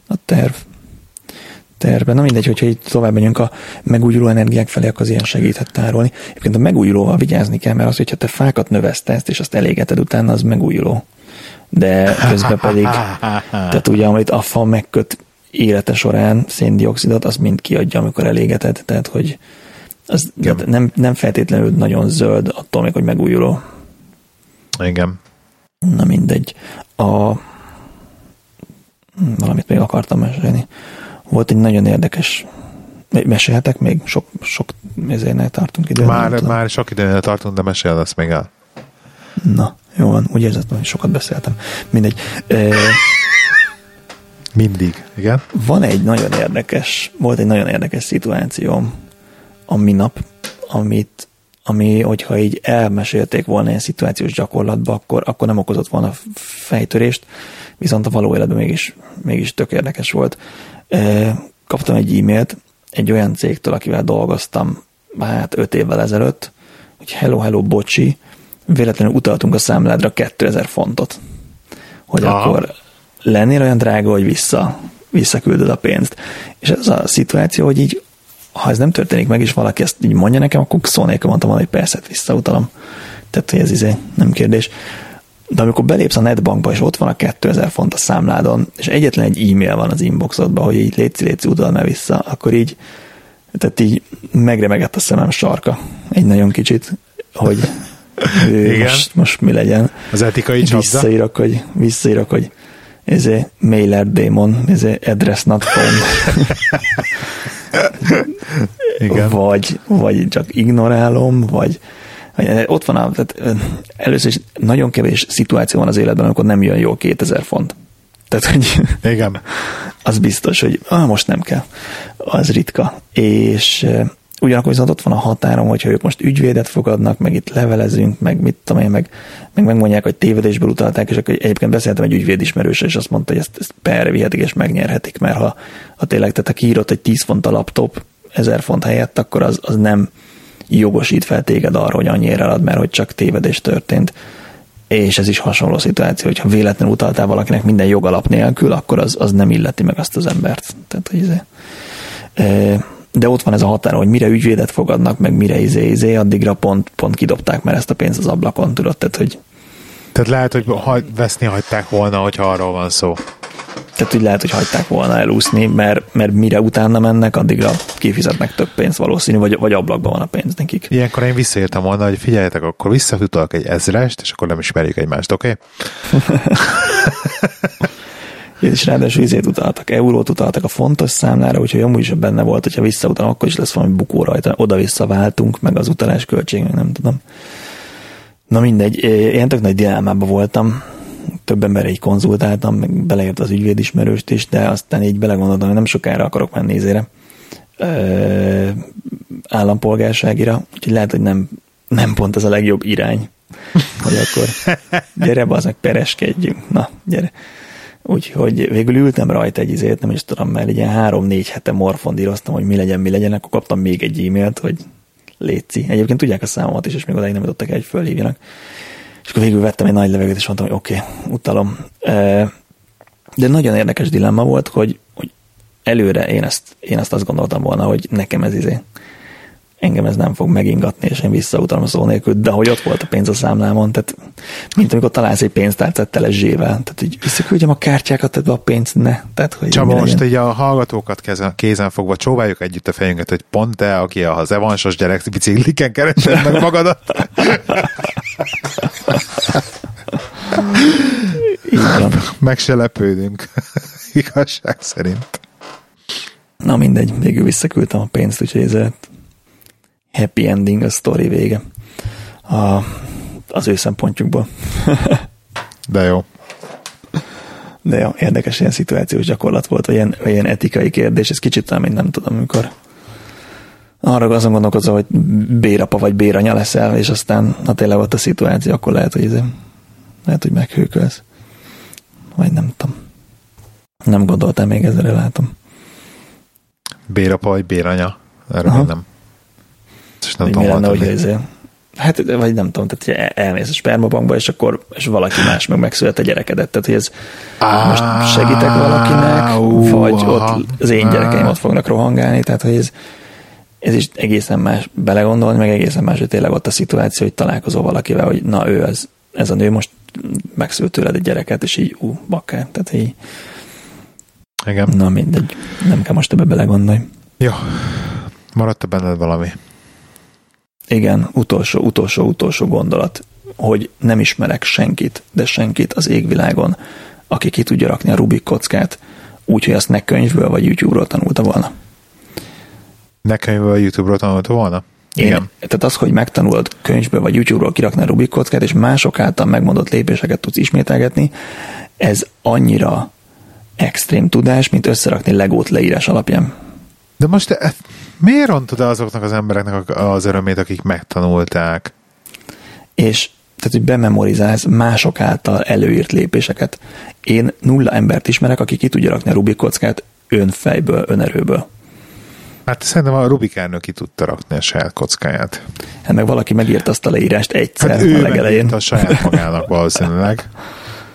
S1: a terv terve. Na mindegy, hogyha itt tovább megyünk a megújuló energiák felé, akkor az ilyen segíthet tárolni. Egyébként a megújulóval vigyázni kell, mert az, hogyha te fákat növesztesz, és azt elégeted utána, az megújuló. De közben pedig, tehát ugye, amit a fa megköt élete során széndiokszidot, az mind kiadja, amikor elégeted. Tehát, hogy az nem, nem feltétlenül nagyon zöld, attól még, hogy megújuló.
S2: Igen.
S1: Na mindegy. A, valamit még akartam mesélni. Volt egy nagyon érdekes Mesélhetek még? Sok, sok ezért tartunk ide.
S2: Már, már sok időnél tartunk, de mesél ezt még el.
S1: Na, jó van. Úgy érzed, hogy sokat beszéltem. Mindegy. E,
S2: Mindig, igen.
S1: Van egy nagyon érdekes, volt egy nagyon érdekes szituációm a minap, amit, ami, hogyha így elmesélték volna ilyen szituációs gyakorlatba, akkor, akkor nem okozott volna fejtörést, viszont a való életben mégis, mégis tök érdekes volt. Kaptam egy e-mailt egy olyan cégtől, akivel dolgoztam hát öt évvel ezelőtt, hogy hello, hello, bocsi, véletlenül utaltunk a számládra 2000 fontot. Hogy Aha. akkor lennél olyan drága, hogy vissza, visszaküldöd a pénzt. És ez a szituáció, hogy így, ha ez nem történik meg, és valaki ezt így mondja nekem, akkor szó nélkül mondtam volna, hogy persze, visszautalom. Tehát, hogy ez izé, nem kérdés. De amikor belépsz a netbankba, és ott van a 2000 font a számládon, és egyetlen egy e-mail van az inboxodban, hogy így létszi, létszi, utalna vissza, akkor így, tehát így megremegett a szemem sarka egy nagyon kicsit, hogy Igen. Most, most mi legyen.
S2: Az etikai csapda.
S1: Visszaírok, hogy, visszaírok, hogy ezé mailer démon, ezé address not found. Igen. Vagy, vagy csak ignorálom, vagy, vagy ott van, a, tehát először is nagyon kevés szituáció van az életben, amikor nem jön jó 2000 font. Tehát, hogy
S2: Igen.
S1: az biztos, hogy ah, most nem kell. Az ritka. És ugyanakkor viszont ott van a határom, hogyha ők most ügyvédet fogadnak, meg itt levelezünk, meg mit tudom én, meg, meg megmondják, hogy tévedésből utalták, és akkor egyébként beszéltem egy ügyvéd ismerőse, és azt mondta, hogy ezt, ezt perre és megnyerhetik, mert ha, ha tényleg, tehát ha kiírott egy 10 font a laptop 1000 font helyett, akkor az, az nem jogosít fel téged arra, hogy annyira elad, mert hogy csak tévedés történt. És ez is hasonló szituáció, hogyha véletlenül utaltál valakinek minden jogalap nélkül, akkor az, az nem illeti meg azt az embert. Tehát, hogy ez, e, de ott van ez a határ, hogy mire ügyvédet fogadnak, meg mire izé, izé, addigra pont, pont kidobták már ezt a pénzt az ablakon, tudod, tehát, hogy
S2: tehát lehet, hogy hagy, veszni hagyták volna, hogyha arról van szó.
S1: Tehát úgy lehet, hogy hagyták volna elúszni, mert, mert mire utána mennek, addigra kifizetnek több pénzt valószínű, vagy, vagy ablakban van a pénz nekik.
S2: Ilyenkor én visszaértem volna, hogy figyeljetek, akkor visszafutalak egy ezrest, és akkor nem ismerjük egymást, oké? Okay?
S1: és ráadásul izét utaltak, eurót utaltak a fontos számlára, úgyhogy amúgy is benne volt, hogyha visszautalom, akkor is lesz valami bukó rajta, oda-vissza váltunk, meg az utalás költség, nem tudom. Na mindegy, én tök nagy dilemában voltam. több emberre így konzultáltam, meg beleért az ügyvédismerőst is, de aztán így belegondoltam, hogy nem sokára akarok menni nézére állampolgárságira, úgyhogy lehet, hogy nem, nem pont ez a legjobb irány, hogy akkor gyere, az meg pereskedjünk. Na, gyere. Úgyhogy végül ültem rajta egy izét, nem is tudom, mert egy ilyen három-négy hete morfondíroztam, hogy mi legyen, mi legyen, akkor kaptam még egy e-mailt, hogy létszi. Egyébként tudják a számomat is, és még odáig nem jutottak el, hogy fölhívjanak. És akkor végül vettem egy nagy levegőt, és mondtam, hogy oké, okay, utalom. De nagyon érdekes dilemma volt, hogy, hogy előre én ezt, én ezt azt gondoltam volna, hogy nekem ez izé engem ez nem fog megingatni, és én visszautalom szó nélkül, de hogy ott volt a pénz a számlámon, tehát mint amikor találsz egy pénztárcát tele zsével, tehát hogy visszaküldjem a kártyákat, tehát a pénzt ne. Tehát, hogy
S2: Csaba, most így a hallgatókat kezen, kézen fogva csóváljuk együtt a fejünket, hogy pont te, aki az evansos gyerek bicikliken keresed meg magadat. Meg se lepődünk, igazság szerint.
S1: Na mindegy, végül visszaküldtem a pénzt, úgyhogy ez happy ending a story vége. A, az ő szempontjukból.
S2: De jó.
S1: De jó, érdekes ilyen szituációs gyakorlat volt, vagy ilyen, vagy ilyen etikai kérdés, ez kicsit talán, nem tudom, amikor arra azon gondolkozom, hogy bérapa vagy béranya leszel, és aztán, ha tényleg volt a szituáció, akkor lehet, hogy ez, lehet, hogy meghőkölsz. Vagy nem tudom. Nem gondoltam még ezzel, látom.
S2: Bérapa vagy béranya? Erről nem.
S1: És nem tudom, mi lenne, hogy Hát, vagy nem tudom, tehát hogy elmész a spermabankba, és akkor és valaki más meg megszület a gyerekedet. Tehát, hogy ez ah, most segítek valakinek, uh, vagy ott az én gyerekeim ott fognak rohangálni, tehát, hogy ez, ez is egészen más belegondolni, meg egészen más, hogy tényleg ott a szituáció, hogy találkozol valakivel, hogy na ő, ez, ez a nő most megszült tőled egy gyereket, és így, ú, bakker, tehát így
S2: igen.
S1: Na mindegy, nem kell most ebbe belegondolni.
S2: Jó, maradt benned valami?
S1: Igen, utolsó, utolsó, utolsó gondolat, hogy nem ismerek senkit, de senkit az égvilágon, aki ki tudja rakni a Rubik kockát, úgy, hogy azt ne könyvből vagy YouTube-ról tanulta volna.
S2: Ne könyvből vagy YouTube-ról tanulta volna?
S1: Igen. Én, tehát az, hogy megtanulod könyvből vagy YouTube-ról kirakni a Rubik kockát, és mások által megmondott lépéseket tudsz ismételgetni, ez annyira extrém tudás, mint összerakni legót leírás alapján.
S2: De most te, miért rontod el azoknak az embereknek az örömét, akik megtanulták?
S1: És tehát, hogy bememorizálsz mások által előírt lépéseket. Én nulla embert ismerek, aki ki tudja rakni a Rubik kockát önfejből, önerőből.
S2: Hát szerintem a Rubikárnő ki tudta rakni a saját kockáját.
S1: Hát meg valaki megírt azt a leírást egyszer
S2: hát ő a legelején. a saját magának valószínűleg.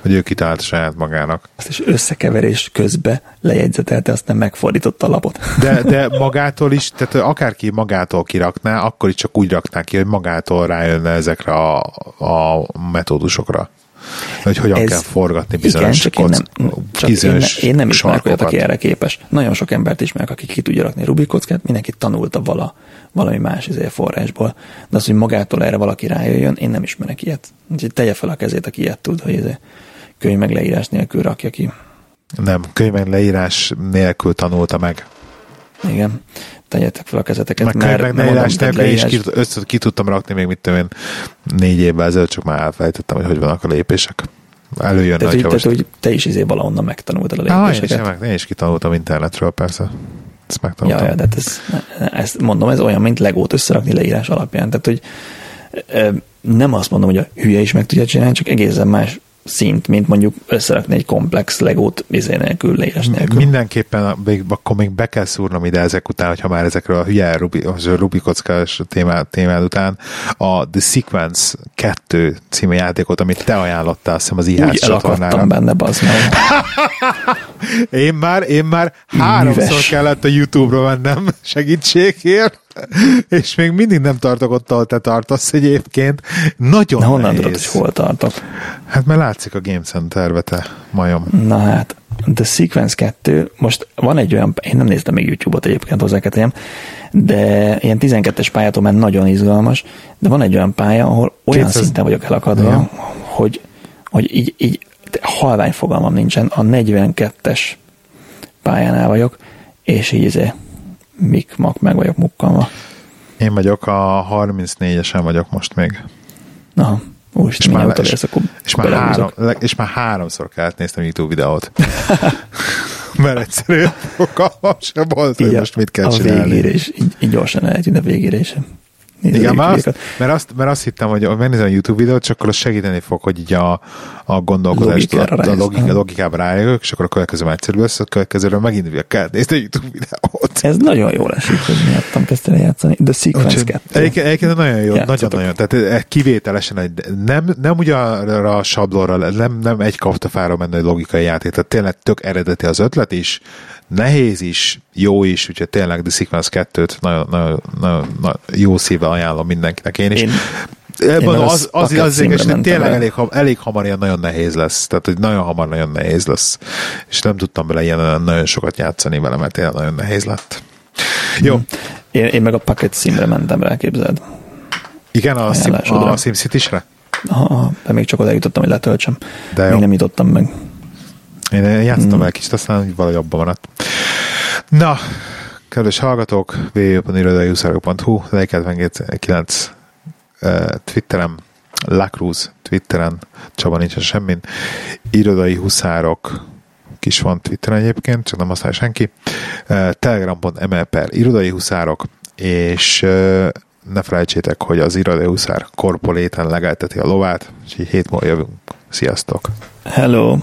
S2: hogy ő kitalált saját magának.
S1: Azt is összekeverés közbe lejegyzetelte, aztán megfordította a lapot.
S2: De, de magától is, tehát akárki magától kirakná, akkor is csak úgy rakná ki, hogy magától rájönne ezekre a, a metódusokra. Hogy hogyan Ez, kell forgatni bizonyos igen, csak kock, én nem, csak én,
S1: én nem ismerek olyat, aki erre képes. Nagyon sok embert ismerek, aki ki tudja rakni Rubik kockát, mindenki tanulta vala, valami más izé forrásból. De az, hogy magától erre valaki rájöjjön, én nem ismerek ilyet. Úgyhogy tegye fel a kezét, aki ilyet tud, hogy izé könyv meg leírás nélkül rakja ki.
S2: Nem, könyv meg leírás nélkül tanulta meg.
S1: Igen, tegyetek fel a kezeteket.
S2: Meg könyv meg leírás nélkül is ki, össze, ki tudtam rakni még mit tudom én négy évvel ezelőtt, csak már elfelejtettem, hogy hogy vannak a lépések. Előjön
S1: tehát, hogy, tehát, hogy te is izé valahonnan megtanultad a lépéseket.
S2: Ah, én, is, én is kitanultam internetről, persze. Ezt megtanultam.
S1: Ja, ja, de hát ez, ezt mondom, ez olyan, mint legót összerakni leírás alapján. Tehát, hogy nem azt mondom, hogy a hülye is meg tudja csinálni, csak egészen más szint, mint mondjuk összerakni egy komplex legót vizé nélkül, leírás nélkül.
S2: Mindenképpen még, akkor még be kell szúrnom ide ezek után, hogyha már ezekről a hülye Rubi, Rubikockás témád, témád után a The Sequence 2 című játékot, amit te ajánlottál, azt hiszem az IHS
S1: csatornára. benne, bazd
S2: én már, én már háromszor Műves. kellett a YouTube-ra mennem segítségért, és még mindig nem tartok ott, ahol te tartasz egyébként. Nagyon Na, honnan tudod,
S1: hogy hol tartok?
S2: Hát mert látszik a Game Center-be te, majom.
S1: Na hát, The Sequence 2, most van egy olyan, én nem néztem még YouTube-ot egyébként hozzá kell de ilyen 12-es pályától már nagyon izgalmas, de van egy olyan pálya, ahol olyan 200... szinten vagyok elakadva, ja. hogy, hogy így, így halvány fogalmam nincsen, a 42-es pályánál vagyok, és így izé, mik, mak, meg vagyok mukkalva.
S2: Én vagyok a 34-esen vagyok most még.
S1: Aha. Úristen,
S2: és, már, és,
S1: akkor
S2: és, már három, és már háromszor kellett néztem YouTube videót. Mert egyszerűen fogalmam sem volt, hogy most mit kell
S1: a
S2: csinálni.
S1: végére is, így, így gyorsan elhetünk a végére is.
S2: Igen, mert azt, mert, azt, mert azt hittem, hogy megnézem a YouTube videót, csak akkor az segíteni fog, hogy így a, a gondolkodást, a, a, a logikába rájövök, és akkor a következő egyszerű lesz, a következőről megint kell nézni a YouTube videót.
S1: Ez nagyon jól esik, hogy miattam kezdtél el játszani. The Sequence
S2: Úgyhogy
S1: 2.
S2: Egyébként, egyébként nagyon jó, nagyon-nagyon. Tehát eh, kivételesen egy, nem, nem ugyanarra a sablonra, nem, nem egy kaptafára menő logikai játék, tehát tényleg tök eredeti az ötlet is, nehéz is, jó is, úgyhogy tényleg The Sequence 2-t nagyon, nagyon, nagyon, nagyon jó szívvel ajánlom mindenkinek én is.
S1: Én-
S2: Ebben az,
S1: az
S2: az, az, az,
S1: mentem
S2: tényleg
S1: el.
S2: elég, elég hamar ilyen nagyon nehéz lesz. Tehát, hogy nagyon hamar nagyon nehéz lesz. És nem tudtam bele ilyen nagyon sokat játszani vele, mert tényleg nagyon nehéz lett. Jó,
S1: Én, én meg a Pocket Simre mentem rá, képzeld.
S2: igen, a,
S1: Ajánlásodra.
S2: a SimCity-sre?
S1: Aha, de még csak oda jutottam, hogy letöltsem.
S2: De jó.
S1: Még nem jutottam meg.
S2: Én játszottam
S1: Mm.
S2: vele kicsit, aztán valahogy abban maradt. Na, kedves hallgatók, www.irodaiuszárok.hu, Leiket 9 uh, Twitterem, Lacruz Twitteren, Csaba nincsen semmin, Irodai Huszárok kis van Twitteren egyébként, csak nem használja senki, uh, telegram.ml per Irodai Huszárok, és uh, ne felejtsétek, hogy az Irodai Huszár korpoléten legelteti a lovát, és így hét múlva jövünk. Sziasztok!
S1: Hello!